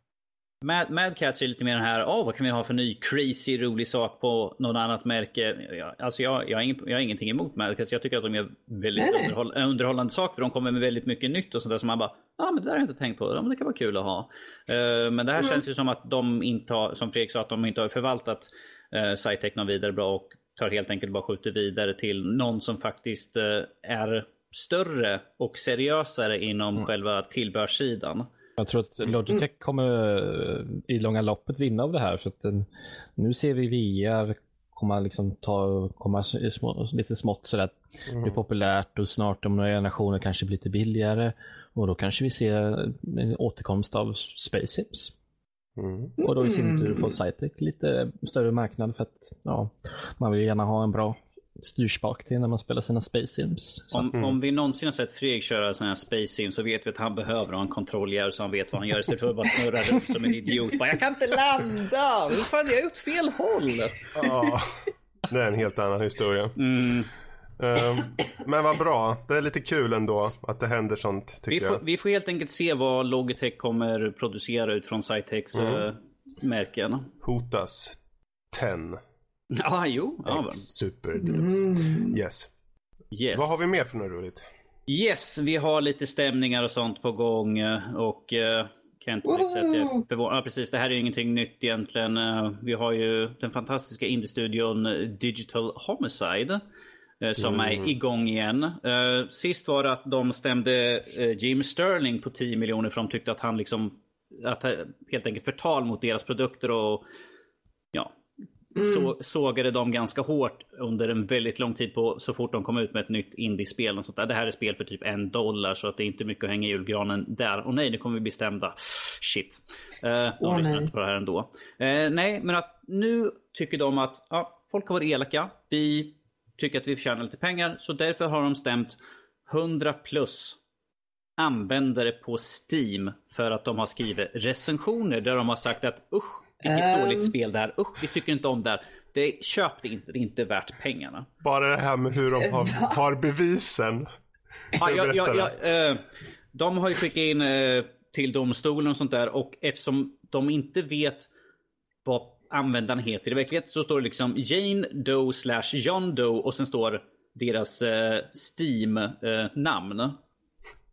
Mad, Mad Cats är lite mer den här, åh vad kan vi ha för ny crazy rolig sak på något annat märke. Alltså jag, jag, har ingen, jag har ingenting emot Mad Cats. Jag tycker att de gör väldigt underhåll, underhållande saker. För de kommer med väldigt mycket nytt och sånt där som man bara, ja ah, men det där har jag inte tänkt på. Ja, men det kan vara kul att ha. Eh, men det här känns ju som att de inte har, som Fredrik sa, att de inte har förvaltat uh, Cytec någon vidare bra och tar helt enkelt bara skjuter vidare till någon som faktiskt eh, är större och seriösare inom själva tillbehörssidan. Jag tror att Logitech kommer eh, i långa loppet vinna av det här. För att den, nu ser vi VR komma, liksom ta, komma små, lite smått sådär. Det blir populärt och snart om några generationer kanske blir lite billigare. Och då kanske vi ser en återkomst av Space Sims. Mm. Och då i sin tur får Cytec lite större marknad för att ja, man vill gärna ha en bra styrspak till när man spelar sina Space Sims. Om, mm. om vi någonsin har sett Fredrik köra här Space Sims så vet vi att han behöver ha en kontrollgärd så han vet vad han gör istället för att bara snurra runt som en idiot. Bara, jag kan inte landa! Hur fan, jag har gjort fel håll! Ja, det är en helt annan historia. Mm. Um, men vad bra. Det är lite kul ändå att det händer sånt tycker vi får, jag. Vi får helt enkelt se vad Logitech kommer producera ut från Cytex mm. uh, märken. Hotas 10. <laughs> Ja, jo. Ja, Super mm. Yes. yes. Vad har vi mer för något roligt? Yes, vi har lite stämningar och sånt på gång eh, och uh, kan inte riktigt säga att jag är förvånad. Ja, precis. Det här är ju ingenting nytt egentligen. Vi har ju den fantastiska indie-studion Digital Homicide. Som mm. är igång igen. Sist var det att de stämde Jim Sterling på 10 miljoner för de tyckte att han liksom att helt enkelt förtal mot deras produkter och ja, mm. så, sågade dem ganska hårt under en väldigt lång tid på så fort de kom ut med ett nytt indiespel. Och sånt där. Det här är spel för typ en dollar så att det är inte mycket att hänga i julgranen där. Och nej, nu kommer vi bli stämda. Shit. Uh, de oh, lyssnar inte på det här ändå. Uh, nej, men att nu tycker de att ja, folk har varit elaka. Vi tycker att vi förtjänar lite pengar. Så därför har de stämt 100 plus användare på Steam för att de har skrivit recensioner där de har sagt att usch, vilket um... dåligt spel det här. Usch, vi tycker inte om det här. Det, köp det inte, det är inte värt pengarna. Bara det här med hur de har, har bevisen. Ja, ja, ja, ja eh, de har ju skickat in eh, till domstolen och sånt där och eftersom de inte vet vad användaren heter i verkligheten så står det liksom Jane Doe slash John Doe och sen står deras eh, Steam-namn.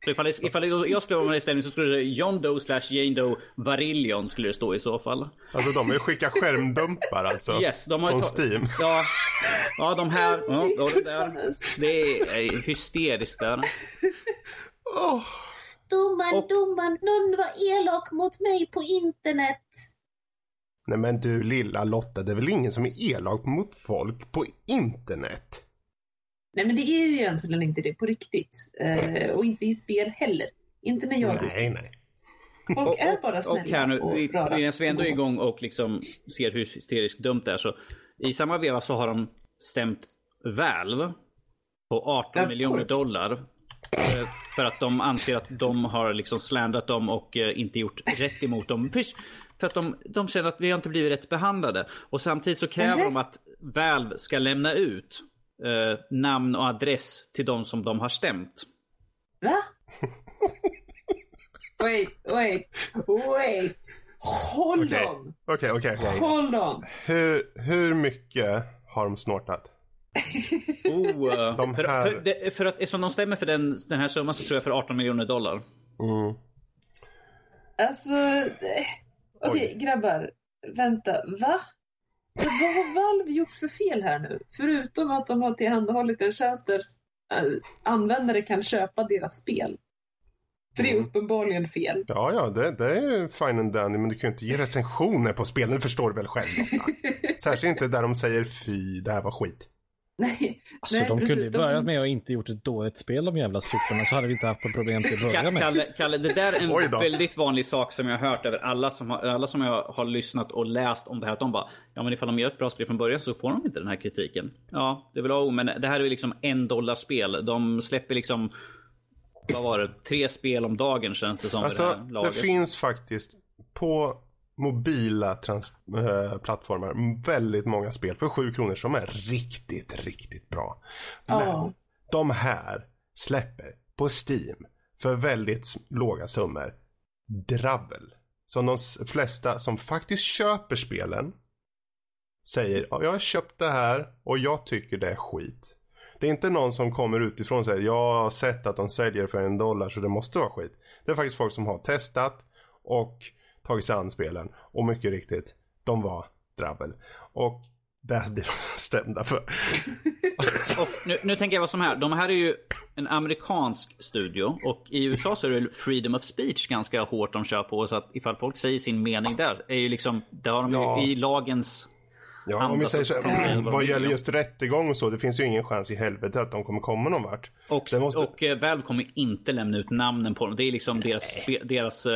Så ifall, ifall jag skulle vara med i ställning så skulle det John Doe slash Jane Doe Varillion skulle det stå i så fall. Alltså de vill skicka skärmdumpar alltså? <laughs> Yes, de har Från Steam? Ja, ja de här. Ja, det, där. det är hysteriskt där. Oh. Domaren, och, domaren, någon var elak mot mig på internet. Nej men du lilla Lotta, det är väl ingen som är elak mot folk på internet? Nej, men det är ju egentligen inte det på riktigt. Eh, och inte i spel heller. Inte när jag Nej, nej. Folk är bara snälla och, här nu, och vi, rara. Vi är ändå igång och liksom ser hur hysteriskt dumt det är. Så I samma veva så har de stämt Valve på 18 of miljoner course. dollar. Eh, för att de anser att de har liksom slandrat dem och eh, inte gjort rätt emot dem. För att de, de känner att vi har inte blivit rätt behandlade. Och samtidigt så kräver mm -hmm. de att Valve ska lämna ut eh, namn och adress till de som de har stämt. Va? wait, wait, wait. Hold okay. on. Okej, okay, okej. Okay, Hold on. Hur, hur mycket har de snortat? <laughs> oh, uh, de för, här... för, det, för, att eftersom de stämmer för den, den här summan så tror jag för 18 miljoner dollar. Mm. Alltså, okej okay, grabbar. Vänta, va? Så vad har Valve gjort för fel här nu? Förutom att de har tillhandahållit en tjänst där äh, användare kan köpa deras spel. För det är mm. uppenbarligen fel. Ja, ja, det, det är fine and dandy, men du kan ju inte ge recensioner på spelen, det förstår du väl själv? <laughs> Särskilt inte där de säger fy, det här var skit. <laughs> Nej, alltså nej, de precis, kunde ju börjat med att inte gjort ett dåligt spel de jävla soporna så hade vi inte haft något problem till att börja med. Kalle, Kalle, det där är en <laughs> väldigt vanlig sak som jag har hört över alla som, har, alla som jag har lyssnat och läst om det här. Att de bara, ja men ifall de gör ett bra spel från början så får de inte den här kritiken. Ja, det är väl oh, men det här är ju liksom en dollar spel. De släpper liksom, vad var det, tre spel om dagen känns det som. Alltså, det, här laget. det finns faktiskt på mobila trans äh, plattformar väldigt många spel för 7 kronor som är riktigt, riktigt bra. Men oh. de här släpper på Steam för väldigt låga summor drabbel. Som de flesta som faktiskt köper spelen säger ja, jag har köpt det här och jag tycker det är skit. Det är inte någon som kommer utifrån och säger jag har sett att de säljer för en dollar så det måste vara skit. Det är faktiskt folk som har testat och tagit sig an spelen. Och mycket riktigt, de var drabbel. Och det blir de <laughs> stämda för. <laughs> nu, nu, tänker jag vad som här. De här är ju en amerikansk studio och i USA så är det freedom of speech ganska hårt de kör på. Så att ifall folk säger sin mening där, är ju liksom, det har de ja. i lagens Ja, om vi säger så, vad, vad gäller just rättegång och så, det finns ju ingen chans i helvete att de kommer komma någon vart. Och, måste... och uh, Valve kommer inte lämna ut namnen på dem. Det är liksom deras, spe, deras uh,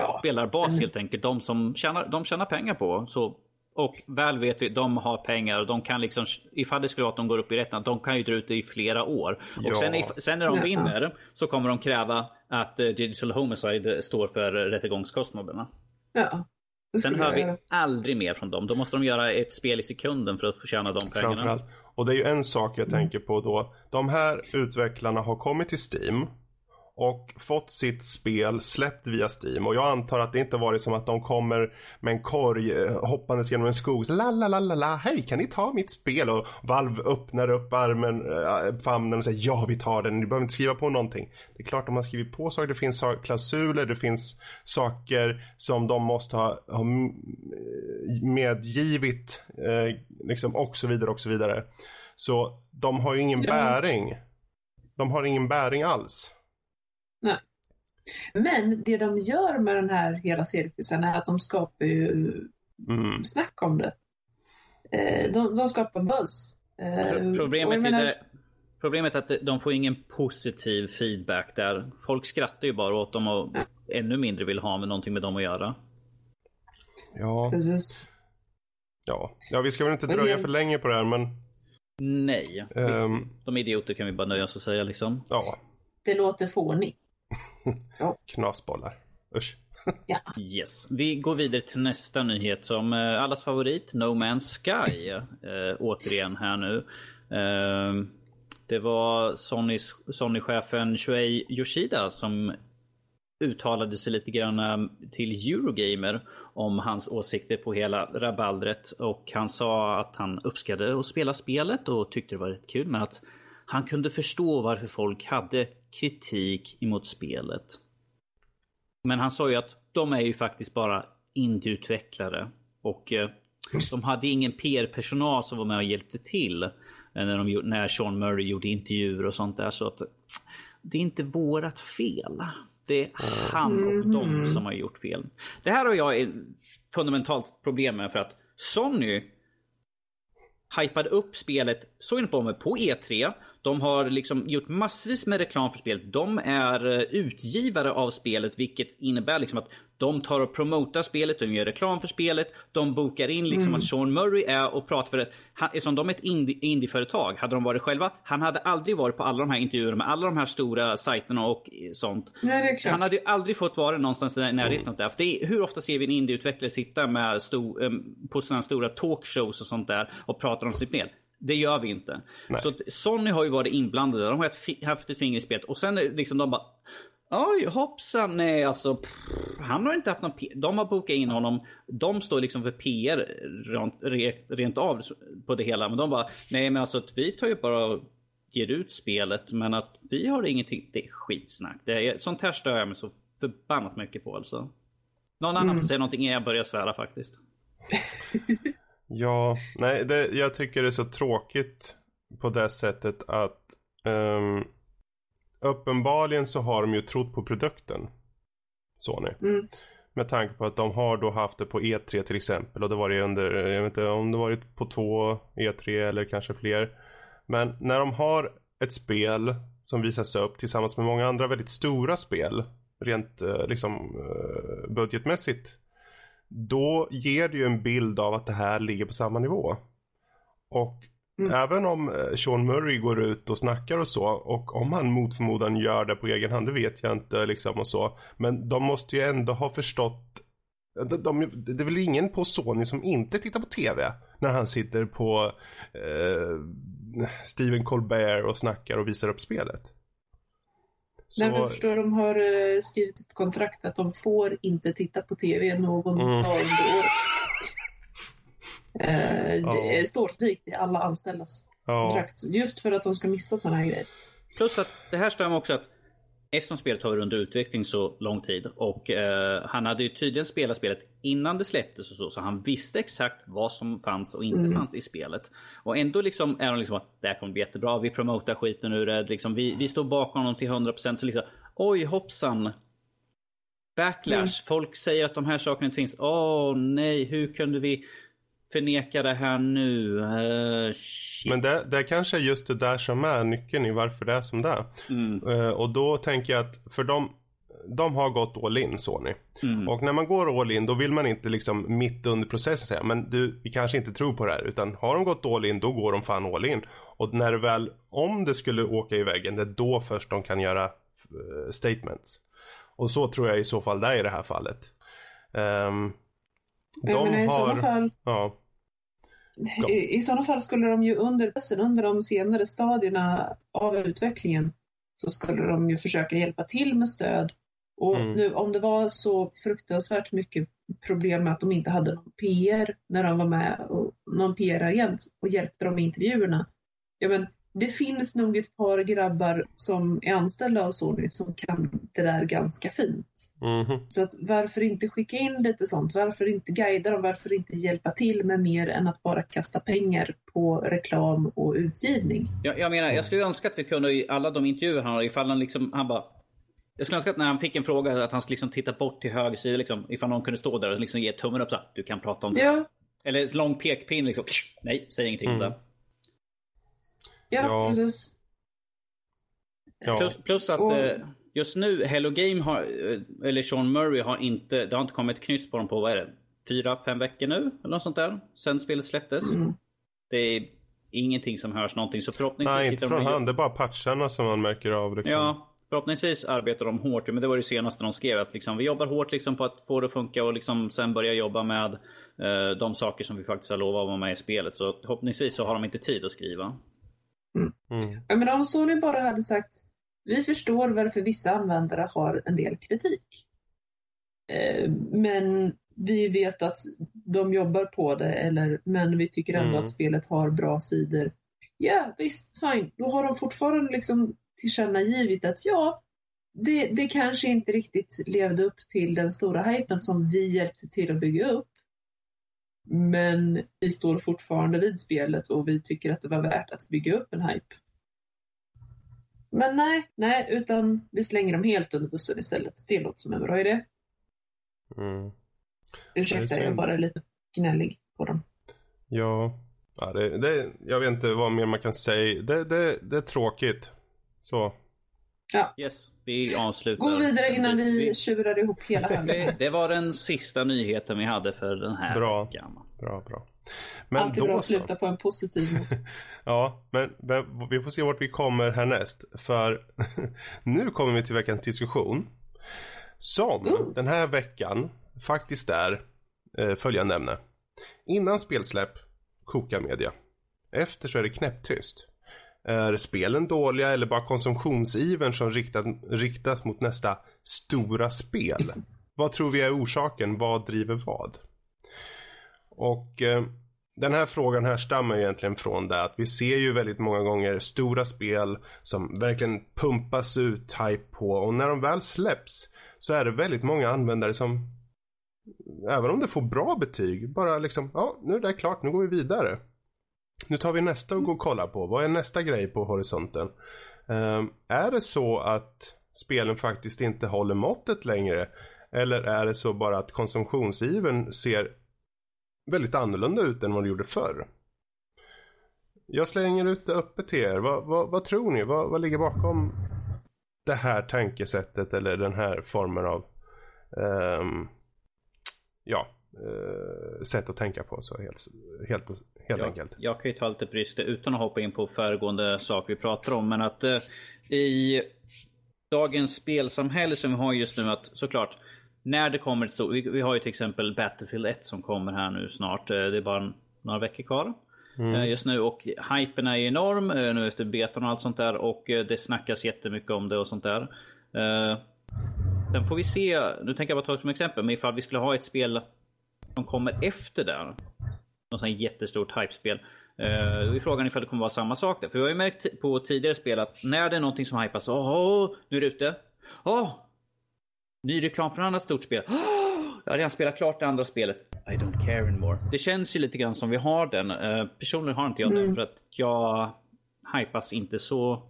ja. spelarbas helt enkelt. De som tjänar, de tjänar pengar på. Så och väl vet vi, de har pengar och de kan liksom, ifall det skulle vara att de går upp i rätten, de kan ju dra ut det i flera år. Ja. Och sen, sen när de vinner så kommer de kräva att uh, Digital Homicide står för rättegångskostnaderna. Ja. Sen hör vi aldrig mer från dem. Då måste de göra ett spel i sekunden för att förtjäna de pengarna. Framförallt. Och det är ju en sak jag tänker på då. De här utvecklarna har kommit till Steam och fått sitt spel släppt via Steam och jag antar att det inte varit som att de kommer med en korg eh, hoppandes genom en skog. La la la la la, hej kan ni ta mitt spel? Och Valve öppnar upp armen, äh, famnen och säger ja vi tar den, ni behöver inte skriva på någonting. Det är klart de har skrivit på saker, det finns klausuler, det finns saker som de måste ha, ha medgivit eh, liksom och så vidare och så vidare. Så de har ju ingen ja. bäring. De har ingen bäring alls. Men det de gör med den här hela cirkusen är att de skapar ju mm. snack om det. Eh, de, de, skapar buzz. Eh, problemet, menar... är, problemet är att de får ingen positiv feedback där. Folk skrattar ju bara åt dem och ja. ännu mindre vill ha med någonting med dem att göra. Ja. Precis. Ja, ja vi ska väl inte dröja för länge på det här men... Nej. Um... De idioter kan vi bara nöja oss och säga liksom. Ja. Det låter fånigt. <laughs> ja. Knasbollar. Usch. <laughs> ja. Yes. Vi går vidare till nästa nyhet som eh, allas favorit, No Man's Sky. Eh, återigen här nu. Eh, det var Sony-chefen Shuei Yoshida som uttalade sig lite grann eh, till Eurogamer om hans åsikter på hela rabaldret. Och han sa att han uppskattade att spela spelet och tyckte det var rätt kul. Men att han kunde förstå varför folk hade kritik emot spelet. Men han sa ju att de är ju faktiskt bara indieutvecklare. Och eh, de hade ingen PR-personal som var med och hjälpte till. Eh, när, de, när Sean Murray gjorde intervjuer och sånt där. Så att det är inte vårat fel. Det är han och mm. de som har gjort fel. Det här har jag ett fundamentalt problem med för att Sony hypade upp spelet så inne på mig på E3. De har liksom gjort massvis med reklam för spelet. De är eh, utgivare av spelet vilket innebär liksom att de tar och promotar spelet, de gör reklam för spelet. De bokar in liksom mm. att Sean Murray är och pratar för det. eftersom de är ett indie, indieföretag, hade de varit själva, han hade aldrig varit på alla de här intervjuerna med alla de här stora sajterna och sånt. Nej, han hade ju aldrig fått vara någonstans i närheten mm. av det. För det är, hur ofta ser vi en indieutvecklare sitta med sto, på sådana stora talkshows och sånt där och prata om sitt spel? Det gör vi inte. Nej. Så Sony har ju varit inblandade. De har haft ett finger i spelet. Och sen liksom de bara... Oj, hoppsan. Nej, alltså. Pff, han har inte haft någon De har bokat in honom. De står liksom för PR rent, rent av på det hela. Men de bara, nej men alltså vi tar ju bara och ger ut spelet. Men att vi har ingenting. Det är skitsnack. Det är, sånt här stör jag mig så förbannat mycket på alltså. Någon annan mm. säger någonting jag börjar svära faktiskt. <laughs> Ja, nej, det, jag tycker det är så tråkigt på det sättet att um, uppenbarligen så har de ju trott på produkten. Sony. Mm. Med tanke på att de har då haft det på E3 till exempel och det var det under, jag vet inte om det varit på två E3 eller kanske fler. Men när de har ett spel som visas upp tillsammans med många andra väldigt stora spel rent eh, liksom eh, budgetmässigt då ger det ju en bild av att det här ligger på samma nivå. Och mm. även om eh, Sean Murray går ut och snackar och så och om han mot förmodan gör det på egen hand, det vet jag inte liksom och så. Men de måste ju ändå ha förstått de, de, det är väl ingen på Sony som inte tittar på tv när han sitter på eh, Stephen Colbert och snackar och visar upp spelet. Så... Nej, men förstår, de har uh, skrivit ett kontrakt att de får inte titta på tv någon mm. dag under året. Uh, det står skrivet i alla anställdas ja. kontrakt. Just för att de ska missa sådana här grejer. Plus att det här stämmer också att Eftersom spelet har varit under utveckling så lång tid och eh, han hade ju tydligen spelat spelet innan det släpptes och så, så han visste exakt vad som fanns och inte mm. fanns i spelet. Och ändå liksom är de liksom att det här kommer bli jättebra, vi promotar skiten ur det, liksom, vi, vi står bakom honom till 100% så liksom oj hoppsan. Backlash, mm. folk säger att de här sakerna inte finns. Åh oh, nej, hur kunde vi förneka det här nu? Uh, Men det, det kanske är just det där som är nyckeln i varför det är som det är. Mm. Uh, och då tänker jag att för dem, de har gått all in Sony. Mm. Och när man går all in då vill man inte liksom mitt under processen säga men du vi kanske inte tror på det här utan har de gått all in då går de fan all in. Och när det väl, om det skulle åka i väggen det är då först de kan göra uh, statements. Och så tror jag i så fall det är i det här fallet. Um, de men i har... sådana fall ja. I, I sådana fall skulle de ju under, under de senare stadierna av utvecklingen så skulle de ju försöka hjälpa till med stöd. Och mm. nu om det var så fruktansvärt mycket problem med att de inte hade någon PR när de var med, och någon PR-agent och hjälpte dem med intervjuerna. Ja, men det finns nog ett par grabbar som är anställda av Sony som kan det där ganska fint. Mm. Så att varför inte skicka in lite sånt? Varför inte guida dem? Varför inte hjälpa till med mer än att bara kasta pengar på reklam och utgivning? Jag, jag menar, jag skulle önska att vi kunde i alla de intervjuer han har, ifall han liksom, han bara jag skulle önska att när han fick en fråga att han skulle liksom titta bort till höger sida, liksom, ifall någon kunde stå där och liksom ge tummen upp så du kan prata om det. Ja. Eller lång pekpinne liksom, nej, säg ingenting mm. det. Ja, ja. precis. Ja. Plus, plus, att och... Eh, just nu, Hello Game har, eh, eller Sean Murray har inte, det har inte kommit knyst på dem på, vad är det? Fyra, fem veckor nu? Eller något sånt där. Sen spelet släpptes. Mm. Det är ingenting som hörs någonting. Så förhoppningsvis Nej, inte från han. Det är bara patcharna som man märker av. Liksom. Ja, förhoppningsvis arbetar de hårt. Men det var det senaste de skrev. Att liksom, vi jobbar hårt liksom på att få det att funka och liksom sen börja jobba med eh, de saker som vi faktiskt har lovat att vara med i spelet. Så förhoppningsvis så har de inte tid att skriva. Mm. Mm. Jag menar, om Sony bara hade sagt vi förstår varför vissa användare har en del kritik. Eh, men vi vet att de jobbar på det, eller, men vi tycker ändå mm. att spelet har bra sidor. Ja, yeah, visst, fine. Då har de fortfarande liksom tillkännagivit att ja, det, det kanske inte riktigt levde upp till den stora hypen som vi hjälpte till att bygga upp. Men vi står fortfarande vid spelet och vi tycker att det var värt att bygga upp en hype. Men nej, nej, utan vi slänger dem helt under bussen istället. Det låter som en bra idé. Mm. Ursäkta, jag är bara lite gnällig på dem. Ja, ja det, det, jag vet inte vad mer man kan säga. Det, det, det är tråkigt. Så. Ja. Yes, vi avslutar. Gå vidare innan vi, vi tjurar ihop hela <laughs> högen. Det, det, var den sista nyheten vi hade för den här bra. veckan. Bra, bra. Men Alltid bra att sluta på en positiv not. <laughs> ja, men, men, vi får se vart vi kommer härnäst. För <laughs> nu kommer vi till veckans diskussion. Som uh. den här veckan faktiskt är eh, följande ämne. Innan spelsläpp, koka media. Efter så är det knäpptyst. Är spelen dåliga eller bara konsumtionsivern som riktat, riktas mot nästa stora spel? <laughs> Vad tror vi är orsaken? Vad driver vad? Och eh, den här frågan här stammar egentligen från det att vi ser ju väldigt många gånger stora spel som verkligen pumpas ut hype på och när de väl släpps så är det väldigt många användare som även om det får bra betyg bara liksom ja nu är det klart nu går vi vidare. Nu tar vi nästa och går och kollar på. Vad är nästa grej på horisonten? Um, är det så att spelen faktiskt inte håller måttet längre? Eller är det så bara att konsumtionsiven ser väldigt annorlunda ut än vad det gjorde förr? Jag slänger ut det öppet till er. Vad, vad, vad tror ni? Vad, vad, ligger bakom det här tankesättet eller den här formen av um, ja, sätt att tänka på så helt, helt helt jag, enkelt. Jag kan ju ta lite brist utan att hoppa in på föregående saker vi pratar om. Men att eh, i dagens spelsamhälle som vi har just nu att såklart när det kommer ett stort, vi, vi har ju till exempel Battlefield 1 som kommer här nu snart. Eh, det är bara några veckor kvar. Mm. Eh, just nu och hypen är enorm eh, nu efter betan och allt sånt där och det snackas jättemycket om det och sånt där. Sen får vi se, nu tänker jag bara ta som exempel, men ifall vi skulle ha ett spel som kommer efter där något sånt jättestort hypespel. Uh, då är frågan ifall det kommer vara samma sak där. För vi har ju märkt på tidigare spel att när det är någonting som hypas, åh, nu är det ute. Åh! Ny reklam för ett annat stort spel. Oh, jag har redan spelat klart det andra spelet. I don't care anymore. Det känns ju lite grann som vi har den. Uh, personligen har inte jag mm. den för att jag hypas inte så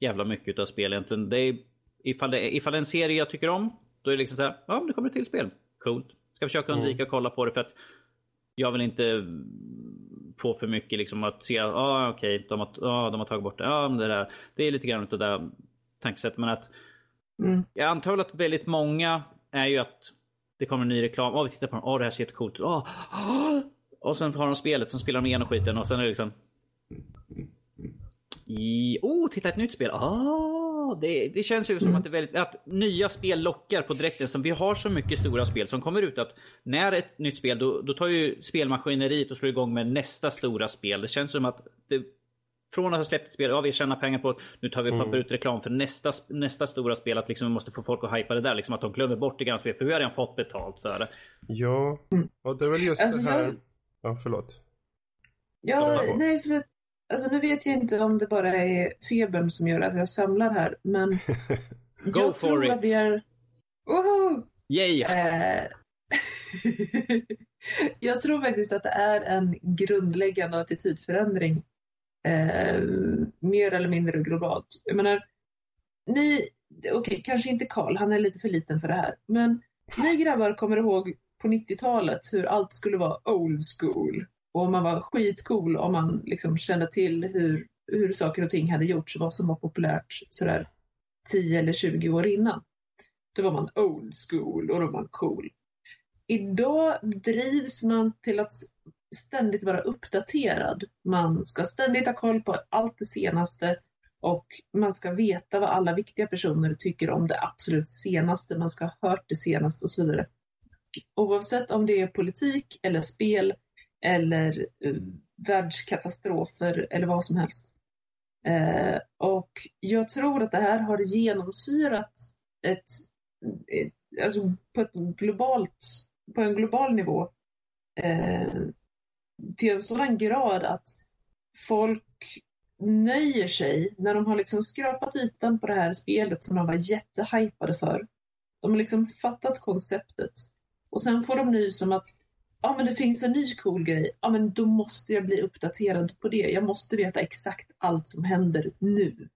jävla mycket av spel egentligen. Det är, ifall, det ifall det är en serie jag tycker om, då är det liksom så här, ja, det kommer ett till spel. Coolt. Ska försöka undvika mm. att kolla på det för att jag vill inte få för mycket liksom att se, ja ah, okej, okay, de, har, ah, de har tagit bort det. Men det där. Det är lite grann av det där tankesättet. Men att mm. jag antar att väldigt många är ju att det kommer en ny reklam. Åh, oh, vi tittar på den. Oh, det här ser jättecoolt ut. Oh, oh. Och sen har de spelet, som spelar de igenom skiten och sen är det liksom... I... Oh, titta ett nytt spel. Ah, det, det känns ju som mm. att, det väldigt, att nya spel lockar på direkten. Som vi har så mycket stora spel som kommer ut att när ett nytt spel, då, då tar ju spelmaskineriet och slår igång med nästa stora spel. Det känns som att det, från att ha släppt ett spel, ja vi tjänar pengar på nu tar vi och mm. ut reklam för nästa, nästa stora spel. Att liksom vi måste få folk att hypa det där. Liksom att de glömmer bort det gamla spelet. För vi har redan fått betalt för det. Ja, och det är väl just alltså, det här. Jag... Ja, förlåt. Ja, nej för att Alltså nu vet jag inte om det bara är febern som gör att jag samlar här, men <laughs> Go jag for tror it. att det är... Woho! Yay! Eh... <laughs> jag tror faktiskt att det är en grundläggande attitydförändring. Eh, mer eller mindre globalt. Jag menar, ni, okej, okay, kanske inte Karl, han är lite för liten för det här, men ni grabbar kommer ihåg på 90-talet hur allt skulle vara old school. Och man var skitcool om man liksom kände till hur, hur saker och ting hade gjorts, vad som var populärt sådär 10 eller 20 år innan. Då var man old school och då var man cool. Idag drivs man till att ständigt vara uppdaterad. Man ska ständigt ha koll på allt det senaste och man ska veta vad alla viktiga personer tycker om det absolut senaste. Man ska ha hört det senaste och så vidare. Oavsett om det är politik eller spel eller uh, världskatastrofer eller vad som helst. Uh, och jag tror att det här har genomsyrat ett, ett alltså på ett globalt, på en global nivå uh, till en sådan grad att folk nöjer sig när de har liksom skrapat ytan på det här spelet som de var jättehypade för. De har liksom fattat konceptet. Och sen får de nys om att ja men det finns en ny cool grej, ja men då måste jag bli uppdaterad på det. Jag måste veta exakt allt som händer nu.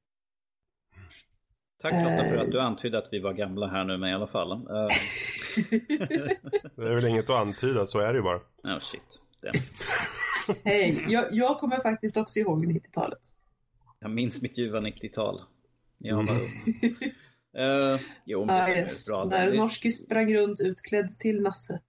Tack Lotta för att du antydde att vi var gamla här nu, men i alla fall. Uh... <laughs> det är väl inget att antyda, så är det ju bara. Oh shit. <laughs> Hej, jag, jag kommer faktiskt också ihåg 90-talet. Jag minns mitt ljuva 90-tal. Jag var ung. Uh, jo, men det ah, yes. bra. När Norski sprang runt utklädd till Nasse.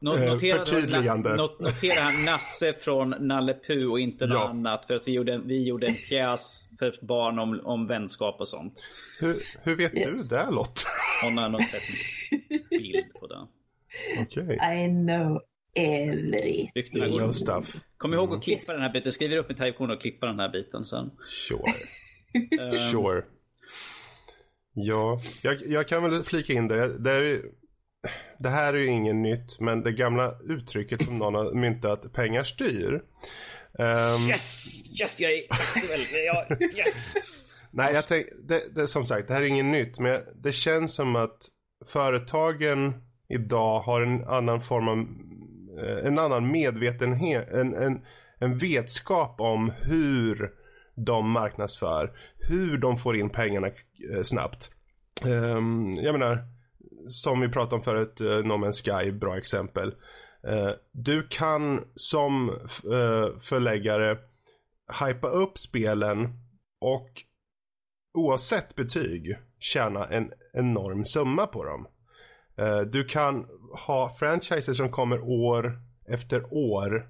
Notera, förtydligande. Not, notera här Nasse från Nalle Puh och inte något ja. annat. För att vi gjorde, vi gjorde en pjäs för barn om, om vänskap och sånt. Hur, hur vet yes. du det Lott? Hon har nog sett en bild på det. Okej. Okay. I know everything. stuff. Kom ihåg att mm. klippa yes. den här biten. Skriv upp i typekon och klippa den här biten sen. Sure. um, <laughs> sure. Ja, jag, jag, kan väl flika in det. Det är det här är ju inget nytt, men det gamla uttrycket som någon har myntat, pengar styr. Um, yes! Yes, jag är aktuell. yes! Nej, jag tänk, det, det, som sagt, det här är inget nytt, men det känns som att företagen idag har en annan form av, eh, en annan medvetenhet, en, en, en vetskap om hur de marknadsför, hur de får in pengarna eh, snabbt. Um, jag menar, som vi pratade om förut, eh, uh, No Man's Sky, bra exempel. Uh, du kan som uh, förläggare hypa upp spelen och oavsett betyg tjäna en enorm summa på dem. Uh, du kan ha franchises som kommer år efter år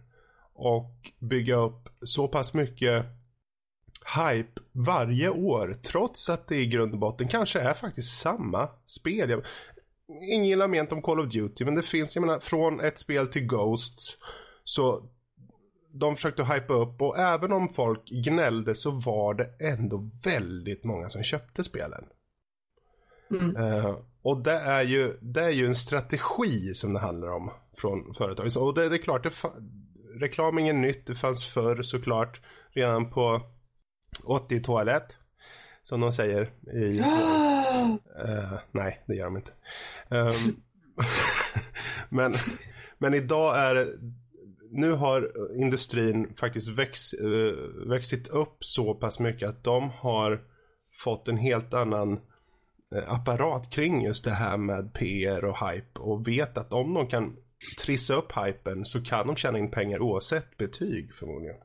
och bygga upp så pass mycket hype varje år trots att det i grund och botten kanske är faktiskt samma spel ingen gillar ment om Call of Duty, men det finns, jag menar, från ett spel till Ghosts. Så de försökte hypa upp och även om folk gnällde så var det ändå väldigt många som köpte spelen. Mm. Uh, och det är, ju, det är ju en strategi som det handlar om från företaget. Och det, det är klart, det reklam är nytt, det fanns förr såklart. Redan på 80-talet. Som de säger i... uh, <gasps> nej, det gör de inte. Um, <laughs> men, men idag är. Nu har industrin faktiskt växt, uh, växit upp så pass mycket att de har fått en helt annan uh, apparat kring just det här med PR och hype och vet att om de kan trissa upp hypen så kan de tjäna in pengar oavsett betyg förmodligen.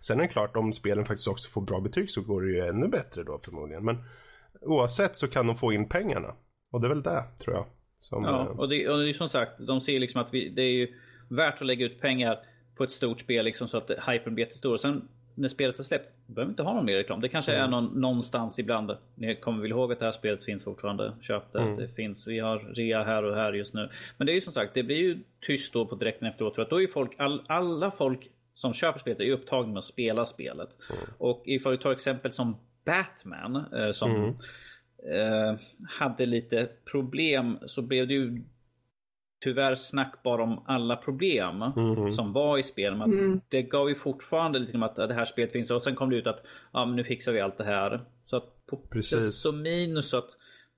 Sen är det klart, om spelen faktiskt också får bra betyg så går det ju ännu bättre då förmodligen. Men oavsett så kan de få in pengarna. Och det är väl det, tror jag. Som, ja, eh, och det, och det är som sagt, de ser liksom att vi, det är ju värt att lägga ut pengar på ett stort spel liksom så att hypen blir jättestor. sen när spelet är släppt, behöver inte ha någon mer reklam. Det kanske mm. är någon, någonstans ibland. Ni kommer väl ihåg att det här spelet finns fortfarande. Köp det. Mm. Det finns. Vi har rea här och här just nu. Men det är ju som sagt, det blir ju tyst då på direkten efteråt. För att då är ju folk, all, alla folk som köper spelet är upptagna med att spela spelet. Mm. Och ifall vi tar exempel som Batman eh, som mm. eh, hade lite problem så blev det ju tyvärr snack bara om alla problem mm. som var i spelet. Men mm. Det gav ju fortfarande lite om att det här spelet finns och sen kom det ut att ja, men nu fixar vi allt det här. Så att på Precis. så minus att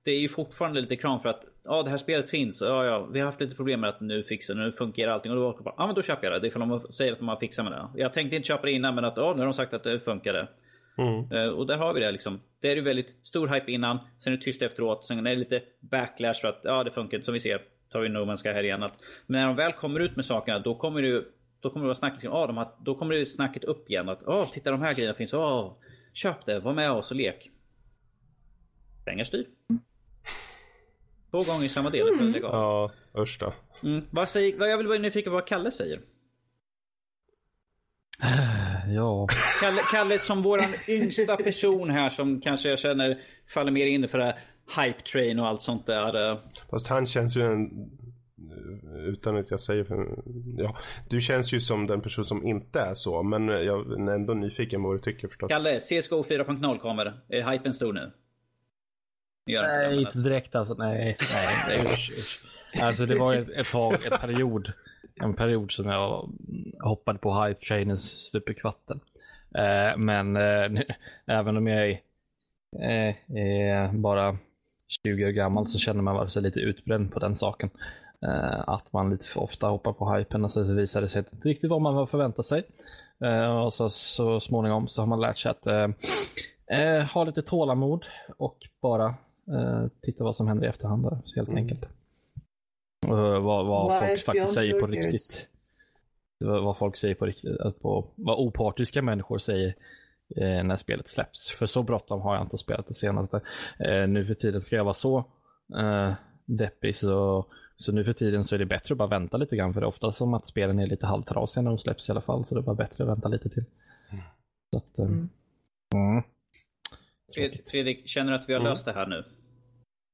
det är ju fortfarande lite kram för att ja, det här spelet finns. Ja, ja, vi har haft lite problem med att nu fixar nu fungerar allting och då bara, ja, men då köper jag det. Det är för de säger att de har fixat med det. Jag tänkte inte köpa det innan, men att ja, nu har de sagt att det funkar. Mm. Uh, och där har vi det liksom. Det är ju väldigt stor hype innan, sen är det tyst efteråt, sen är det lite backlash för att ja, det funkar som vi ser tar vi No Man's här igen. Att, men när de väl kommer ut med sakerna då kommer det då kommer det vara snack, liksom, ah, de har, då kommer det snacket upp igen. Att ah, titta de här grejerna finns. Ah, köp det, var med oss och lek. Pengar styr. Två gånger i samma del. Mm. Ja, usch då. Mm. Vad säger, vad jag vill vara nyfiken på vad Kalle säger. <sighs> Ja. Kalle, Kalle som våran yngsta person här som kanske jag känner faller mer in för det här hype train och allt sånt där. Fast han känns ju en utan att jag säger ja, du känns ju som den person som inte är så men jag är ändå nyfiken på vad du tycker förstås. Kalle, CSGO 4.0 kommer. Är hypen stor nu? Nej, inte direkt alltså. Nej, nej, usch, usch. Alltså det var ett, ett tag, en period, en period som jag hoppade på hype trainens stup i kvatten. Eh, men eh, <laughs> även om jag är eh, bara 20 år gammal så känner man sig lite utbränd på den saken. Uh, att man lite för ofta hoppar på hypen och så visar det sig inte riktigt vad man förväntar sig. Uh, och så, så småningom så har man lärt sig att uh, ha lite tålamod och bara titta vad som händer i efterhand då, helt mm. enkelt. vad, vad folk faktiskt säger på riktigt. Vad folk säger på riktigt, på, vad opartiska människor säger eh, när spelet släpps. För så bråttom har jag inte spelat det senaste. Eh, nu för tiden ska jag vara så eh, deppig så, så nu för tiden så är det bättre att bara vänta lite grann för det är ofta som att spelen är lite halvtrasiga när de släpps i alla fall så det är bara bättre att vänta lite till. Mm. Så att, eh, mm. Mm. Fredrik, känner du att vi har mm. löst det här nu?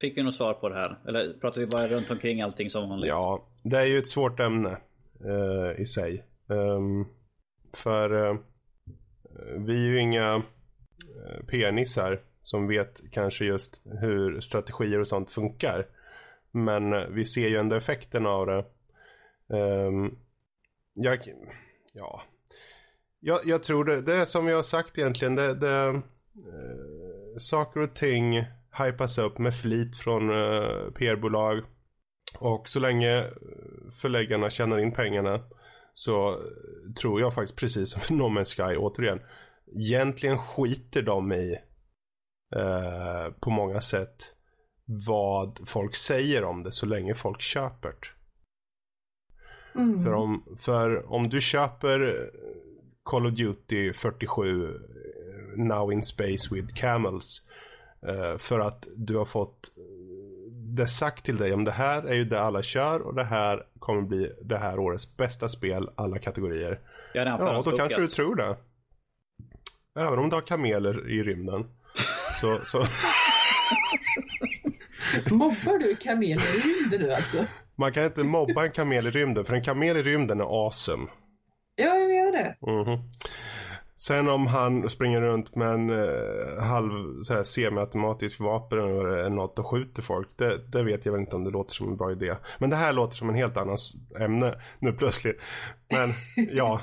Fick vi något svar på det här? Eller pratar vi bara runt omkring allting som vanligt? Ja, det är ju ett svårt ämne uh, i sig. Um, för uh, vi är ju inga eh, penisar som vet kanske just hur strategier och sånt funkar. Men vi ser ju ändå effekten av det. Um, jag, ja. Jag, jag, tror det, det är som jag har sagt egentligen. Det, det, uh, saker och ting hypas upp med flit från uh, PR-bolag. Och så länge förläggarna tjänar in pengarna så tror jag faktiskt precis som <laughs> No Man's Sky återigen. Egentligen skiter de i eh, på många sätt vad folk säger om det så länge folk köper det. Mm. För, om, för om du köper Call of Duty 47 eh, Now in Space with Camels eh, för att du har fått det sagt till dig om det här är ju det alla kör och det här kommer bli det här årets bästa spel alla kategorier. Ja, då kanske du tror det. Även om du har kameler i rymden. Så, så... <laughs> Mobbar du kameler i rymden nu alltså? Man kan inte mobba en kamel i rymden för en kamel i rymden är awesome. Ja, jag menar det. Mm -hmm. Sen om han springer runt med en eh, halv så här, semiautomatisk vapen eller något och skjuter folk. Det, det, vet jag väl inte om det låter som en bra idé. Men det här låter som en helt annan ämne nu plötsligt. Men <laughs> ja.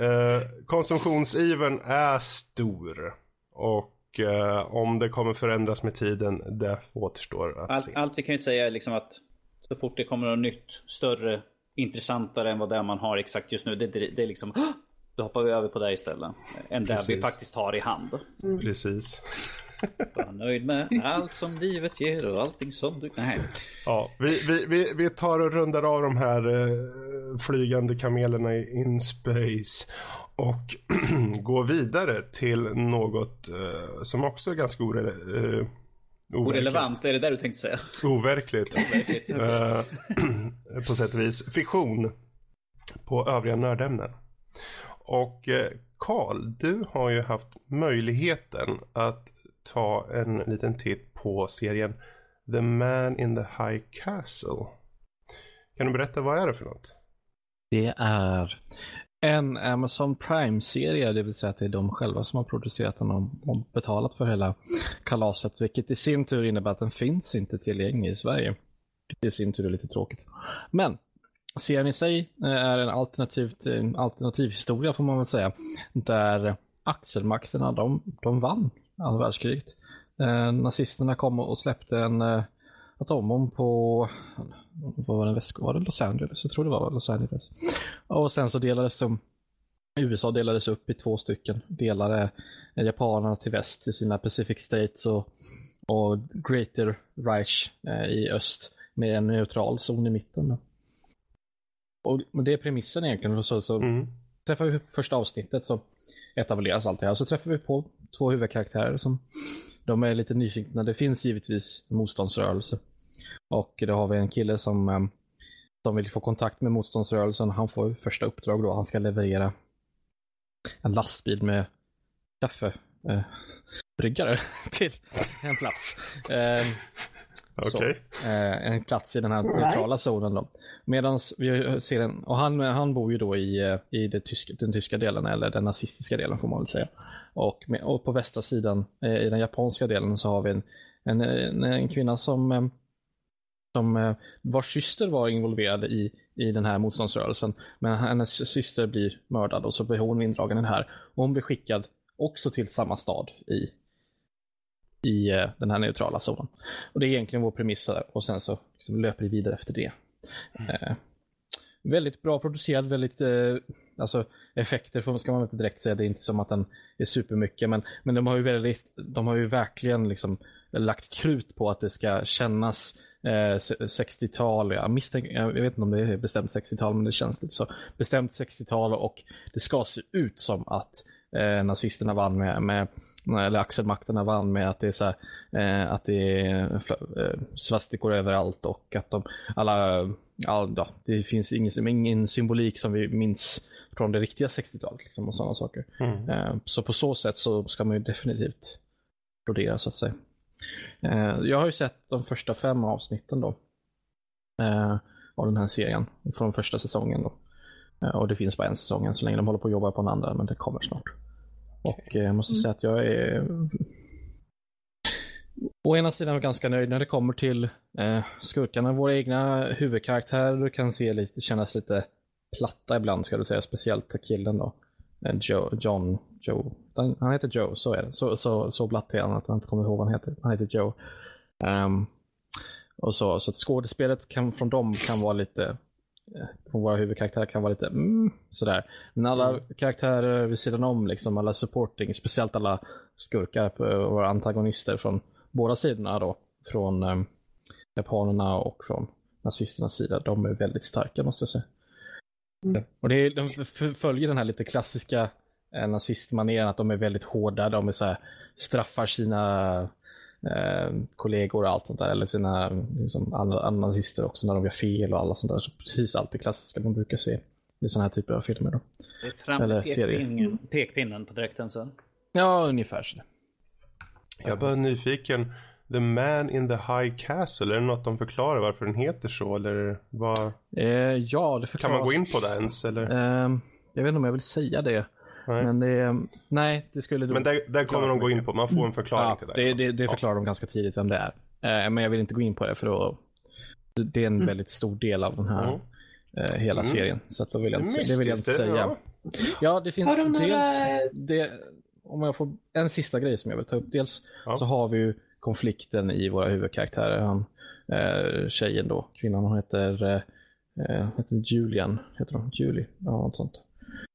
Eh, konsumtionsiven är stor. Och eh, om det kommer förändras med tiden, det återstår att allt, se. Allt vi kan ju säga är liksom att så fort det kommer något nytt, större, intressantare än vad det är man har exakt just nu. Det, det, det är liksom <gasps> då hoppar vi över på det istället. Än det vi faktiskt har i hand. Mm. Precis. Var nöjd med allt som livet ger och allting som du... Nej. Ja, vi, vi, vi, vi tar och rundar av de här uh, flygande kamelerna i in space. Och <clears throat> går vidare till något uh, som också är ganska ore, uh, Orelevant, är det där du tänkte säga? Overkligt. Overkligt okay. <clears throat> på sätt och vis. Fiktion på övriga nördämnen. Och eh, Karl, du har ju haft möjligheten att ta en liten titt på serien The Man in the High Castle. Kan du berätta vad är det för något? Det är en Amazon Prime-serie, det vill säga att det är de själva som har producerat den och betalat för hela kalaset, vilket i sin tur innebär att den finns inte tillgänglig i Sverige. Det i sin tur är lite tråkigt. Men serien i sig eh, är en alternativt, eh, alternativ historia får man väl säga, där axelmakterna de, de vann andra världskriget. Eh, nazisterna kom och släppte en eh, atombomb på vad var, det, var det Los Angeles? Jag tror det var Los Angeles. Och sen så delades de USA delades upp i två stycken. Delade eh, japanerna till väst i sina Pacific States och, och Greater Reich eh, i öst med en neutral zon i mitten. Och det är premissen egentligen. Så, så mm. träffar vi första avsnittet så etableras allt det här. Så träffar vi på två huvudkaraktärer som de är lite nyfikna. Det finns givetvis motståndsrörelse. Och då har vi en kille som, ehm, som vill få kontakt med motståndsrörelsen. Han får första uppdrag då. Han ska leverera en lastbil med kaffebryggare eh, <laughs> till en plats. Eh, Okay. Eh, en plats i den här neutrala zonen. Då. Medan vi ser en, och han, han bor ju då i, eh, i det tyska, den tyska delen, eller den nazistiska delen får man väl säga. Och, med, och på västra sidan, eh, i den japanska delen, så har vi en, en, en, en kvinna som, eh, som eh, vars syster var involverad i, i den här motståndsrörelsen. Men hennes syster blir mördad och så blir hon indragen i den här. Och hon blir skickad också till samma stad i i eh, den här neutrala zonen. Och det är egentligen vår premiss och sen så liksom löper vi vidare efter det. Mm. Eh, väldigt bra producerad, väldigt, eh, alltså effekter ska man inte direkt säga, det är inte som att den är supermycket, men, men de har ju väldigt, de har ju verkligen liksom lagt krut på att det ska kännas eh, 60-tal, jag, misstänk, jag vet inte om det är bestämt 60-tal, men det känns lite så. Bestämt 60-tal och det ska se ut som att eh, nazisterna vann med, med eller axelmakterna vann med att det är så här, eh, att det är eh, svastikor överallt och att de alla, ja, det finns ingen, ingen symbolik som vi minns från det riktiga 60-talet liksom, och sådana saker. Mm. Eh, så på så sätt så ska man ju definitivt applådera så att säga. Eh, jag har ju sett de första fem avsnitten då eh, av den här serien från första säsongen då. Eh, och det finns bara en säsong än så länge. De håller på att jobba på en andra men det kommer snart. Och eh, jag måste säga att jag är å ena sidan ganska nöjd när det kommer till eh, skurkarna. Våra egna huvudkaraktärer kan se lite, kännas lite platta ibland ska du säga. Speciellt killen då. Eh, Joe, John, Joe. Han heter Joe, så är det. Så, så, så blatt är han att jag inte kommer ihåg vad han heter. Han heter Joe. Um, och så, så att skådespelet kan, från dem kan vara lite från våra huvudkaraktärer kan vara lite mm, sådär. Men alla mm. karaktärer vid sidan om, liksom, alla supporting, speciellt alla skurkar och antagonister från båda sidorna då, från um, japanerna och från nazisternas sida, de är väldigt starka måste jag säga. Mm. Och det är, de följer den här lite klassiska eh, nazistmaneren, att de är väldigt hårda, de är så här, straffar sina eh, kollegor och allt sånt där. Eller sina liksom, nazister också när de gör fel och alla sånt där. Så precis allt det klassiska man brukar se i sådana här typer av filmer. Då. Det är fram eller pekpinnen, pekpinnen på dräkten sen. Ja, ungefär så. Jag är bara nyfiken. The Man in the High Castle, är det något de förklarar varför den heter så? Eller vad? Eh, ja, det förklaras. Kan man gå in på det ens? Eller? Eh, jag vet inte om jag vill säga det. Nej. Men det, nej, det skulle Men där, där kommer de gå in på, man får en förklaring ja, till det. Det, det, det förklarar ja. de ganska tidigt vem det är. Eh, men jag vill inte gå in på det för då, det är en mm. väldigt stor del av den här mm. eh, hela mm. serien. Så att då vill jag inte, det vill jag inte säga. Ja. ja, det finns de dels, det, om jag får en sista grej som jag vill ta upp. Dels ja. så har vi ju konflikten i våra huvudkaraktärer. Han, eh, tjejen då, kvinnan, hon heter, eh, eh heter Julian, heter hon? Julie, ja något sånt.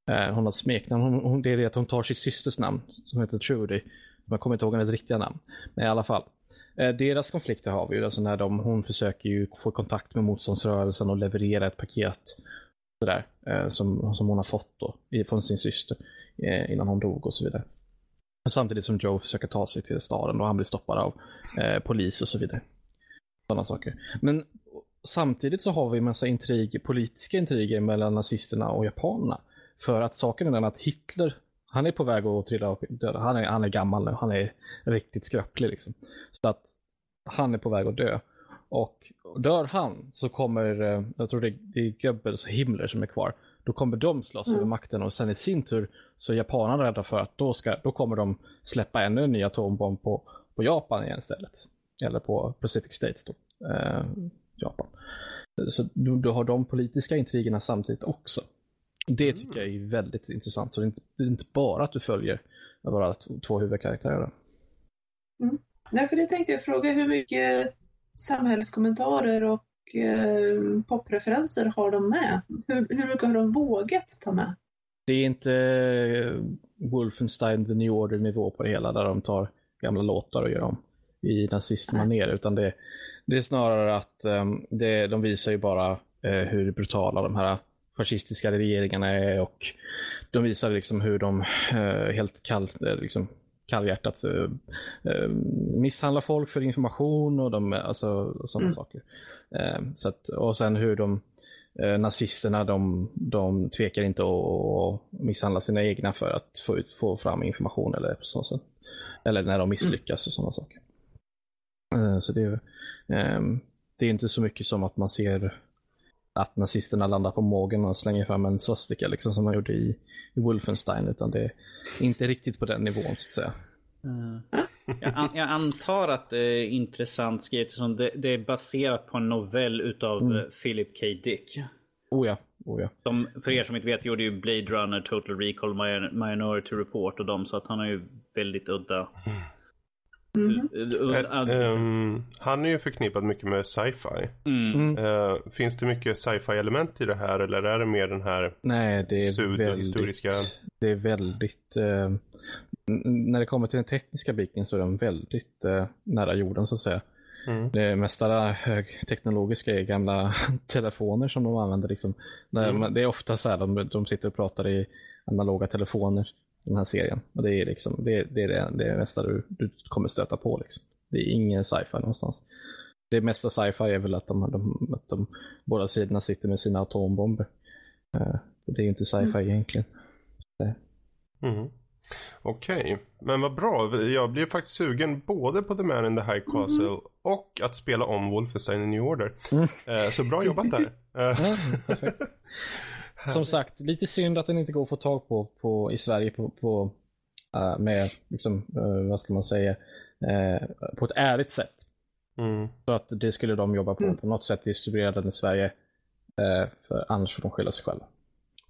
Eh, hon har smeknamn. Hon, hon, det är det att hon tar sitt systers namn som heter Trudy. Jag kommer inte ihåg hennes riktiga namn. Men i alla fall. Eh, deras konflikter har vi ju, alltså när de, hon försöker ju få kontakt med motståndsrörelsen och leverera ett paket sådär, eh, som, som hon har fått då från sin syster eh, innan hon dog och så vidare. Samtidigt som Joe försöker ta sig till staden och han blir stoppad av eh, polis och så vidare. Sådana saker. Men samtidigt så har vi massa intrig, politiska intriger mellan nazisterna och japanerna. För att saken är den att Hitler, han är på väg att trilla och dö. Han är, han är gammal nu, han är riktigt skröplig liksom. Så att han är på väg att dö. Och dör han så kommer, eh, jag tror det är Goebbels och Himmler som är kvar. Då kommer de slåss mm. över makten och sen i sin tur så är japanerna rädda för att då, ska, då kommer de släppa ännu en ny atombomb på, på Japan igen istället. Eller på Pacific States då, eh, Japan. Så då, då, har de politiska intrigerna samtidigt också. Det mm. tycker jag är väldigt intressant. Så det är inte, det är inte bara att du följer våra två huvudkaraktärer. Mm. Nej, för det tänkte jag fråga hur mycket samhällskommentarer och eh, popreferenser har de med? Hur, hur mycket har de vågat ta med? Det är inte eh, Wolfenstein The New Order nivå på det hela där de tar gamla låtar och gör dem i nazistmanér utan det, det är snarare att um, det, de visar ju bara uh, hur brutala de här fascistiska regeringarna är och de visar liksom hur de uh, helt kallt liksom, kallhjärtat uh, uh, misshandlar folk för information och de, alltså, sådana mm. saker. Så att, och sen hur de nazisterna de, de tvekar inte att misshandla sina egna för att få, ut, få fram information eller så sätt. Eller när de misslyckas och sådana saker. Så det är, det är inte så mycket som att man ser att nazisterna landar på mågen och slänger fram en svastika liksom som man gjorde i, i Wolfenstein utan det är inte riktigt på den nivån så att säga. Mm. Jag, an, jag, antar att det är intressant skrivet som det, det, är baserat på en novell utav mm. Eh, Philip K. Dick. Oh ja. Oh ja. Som för er som inte vet gjorde ju Blade Runner, Total Recall, Minority Report och dem så att han är ju väldigt udda. Mm. Mm -hmm. um, han är ju förknippad mycket med sci-fi. Mm. Uh, finns det mycket sci-fi element i det här eller är det mer den här Nej, det är väldigt, det är väldigt uh, när det kommer till den tekniska biten så är den väldigt uh, nära jorden så att säga. Mm. Det mesta högteknologiska är gamla <laughs> telefoner som de använder. Liksom. Mm. Det är ofta så här, de, de sitter och pratar i analoga telefoner den här serien. Och det är liksom, det, det är det, det, mesta du, du kommer stöta på. Liksom. Det är ingen sci-fi någonstans. Det mesta sci-fi är väl att de, de, att de båda sidorna sitter med sina atombomber. Uh, det är ju inte sci-fi mm. egentligen. Mm. Okej, okay. men vad bra. Jag blir faktiskt sugen både på The Man in the High Castle mm. och att spela om Wolfenstein New Order. Mm. Uh, så bra jobbat där. <laughs> Uh. <laughs> Som sagt, lite synd att den inte går att få tag på, på i Sverige på, på uh, med, liksom, uh, vad ska man säga, uh, på ett ärligt sätt. Mm. Så att det skulle de jobba på, mm. på något sätt distribuera den i Sverige. för annars får de skylla sig själva.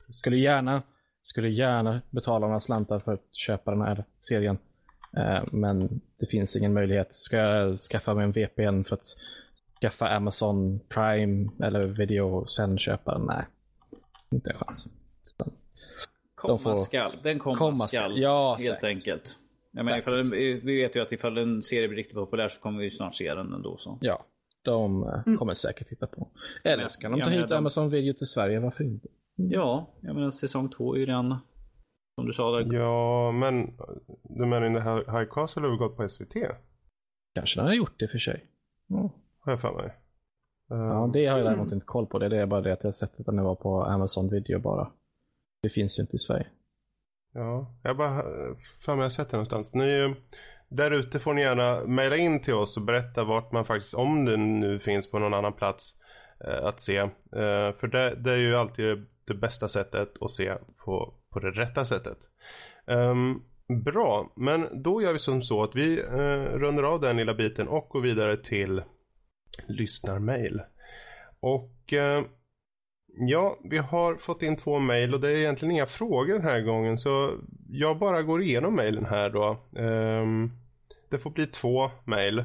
Skulle gärna, skulle gärna betala några slantar för att köpa den här serien. men det finns ingen möjlighet. Ska jag skaffa mig en VPN för att skaffa Amazon Prime eller video och sen köpa den? Nej. Inte en chans. Komma får... skall. Den komma, komma skall. Ja, helt säkert. enkelt. Jag menar, ifall, vi vet ju att ifall en serie blir riktigt populär så kommer vi snart se den ändå. Så. Ja, de eh, mm. kommer säkert titta på. Eller så kan de ta hit de... Amazon Video till Sverige, varför inte? Mm. Ja, jag menar säsong två är ju redan som du sa där. Ja, men du menar the High Castle har gått på SVT? Kanske den har gjort det för sig. Mm. Har jag för mig. Ja, det har jag däremot inte koll på. Det, det är bara det att jag har sett att den var på Amazon video bara. Det finns ju inte i Sverige. Ja, jag bara för mig jag sett det någonstans. Ni, där ute får ni gärna mejla in till oss och berätta vart man faktiskt, om det nu finns på någon annan plats, eh, att se. Eh, för det, det, är ju alltid det bästa sättet att se på, på det rätta sättet. Um, bra, men då gör vi som så att vi uh, rundar av den lilla biten och går vidare till lyssnarmail. Och eh, ja, vi har fått in två mail och det är egentligen inga frågor den här gången så jag bara går igenom mailen här då. Eh, det får bli två mail.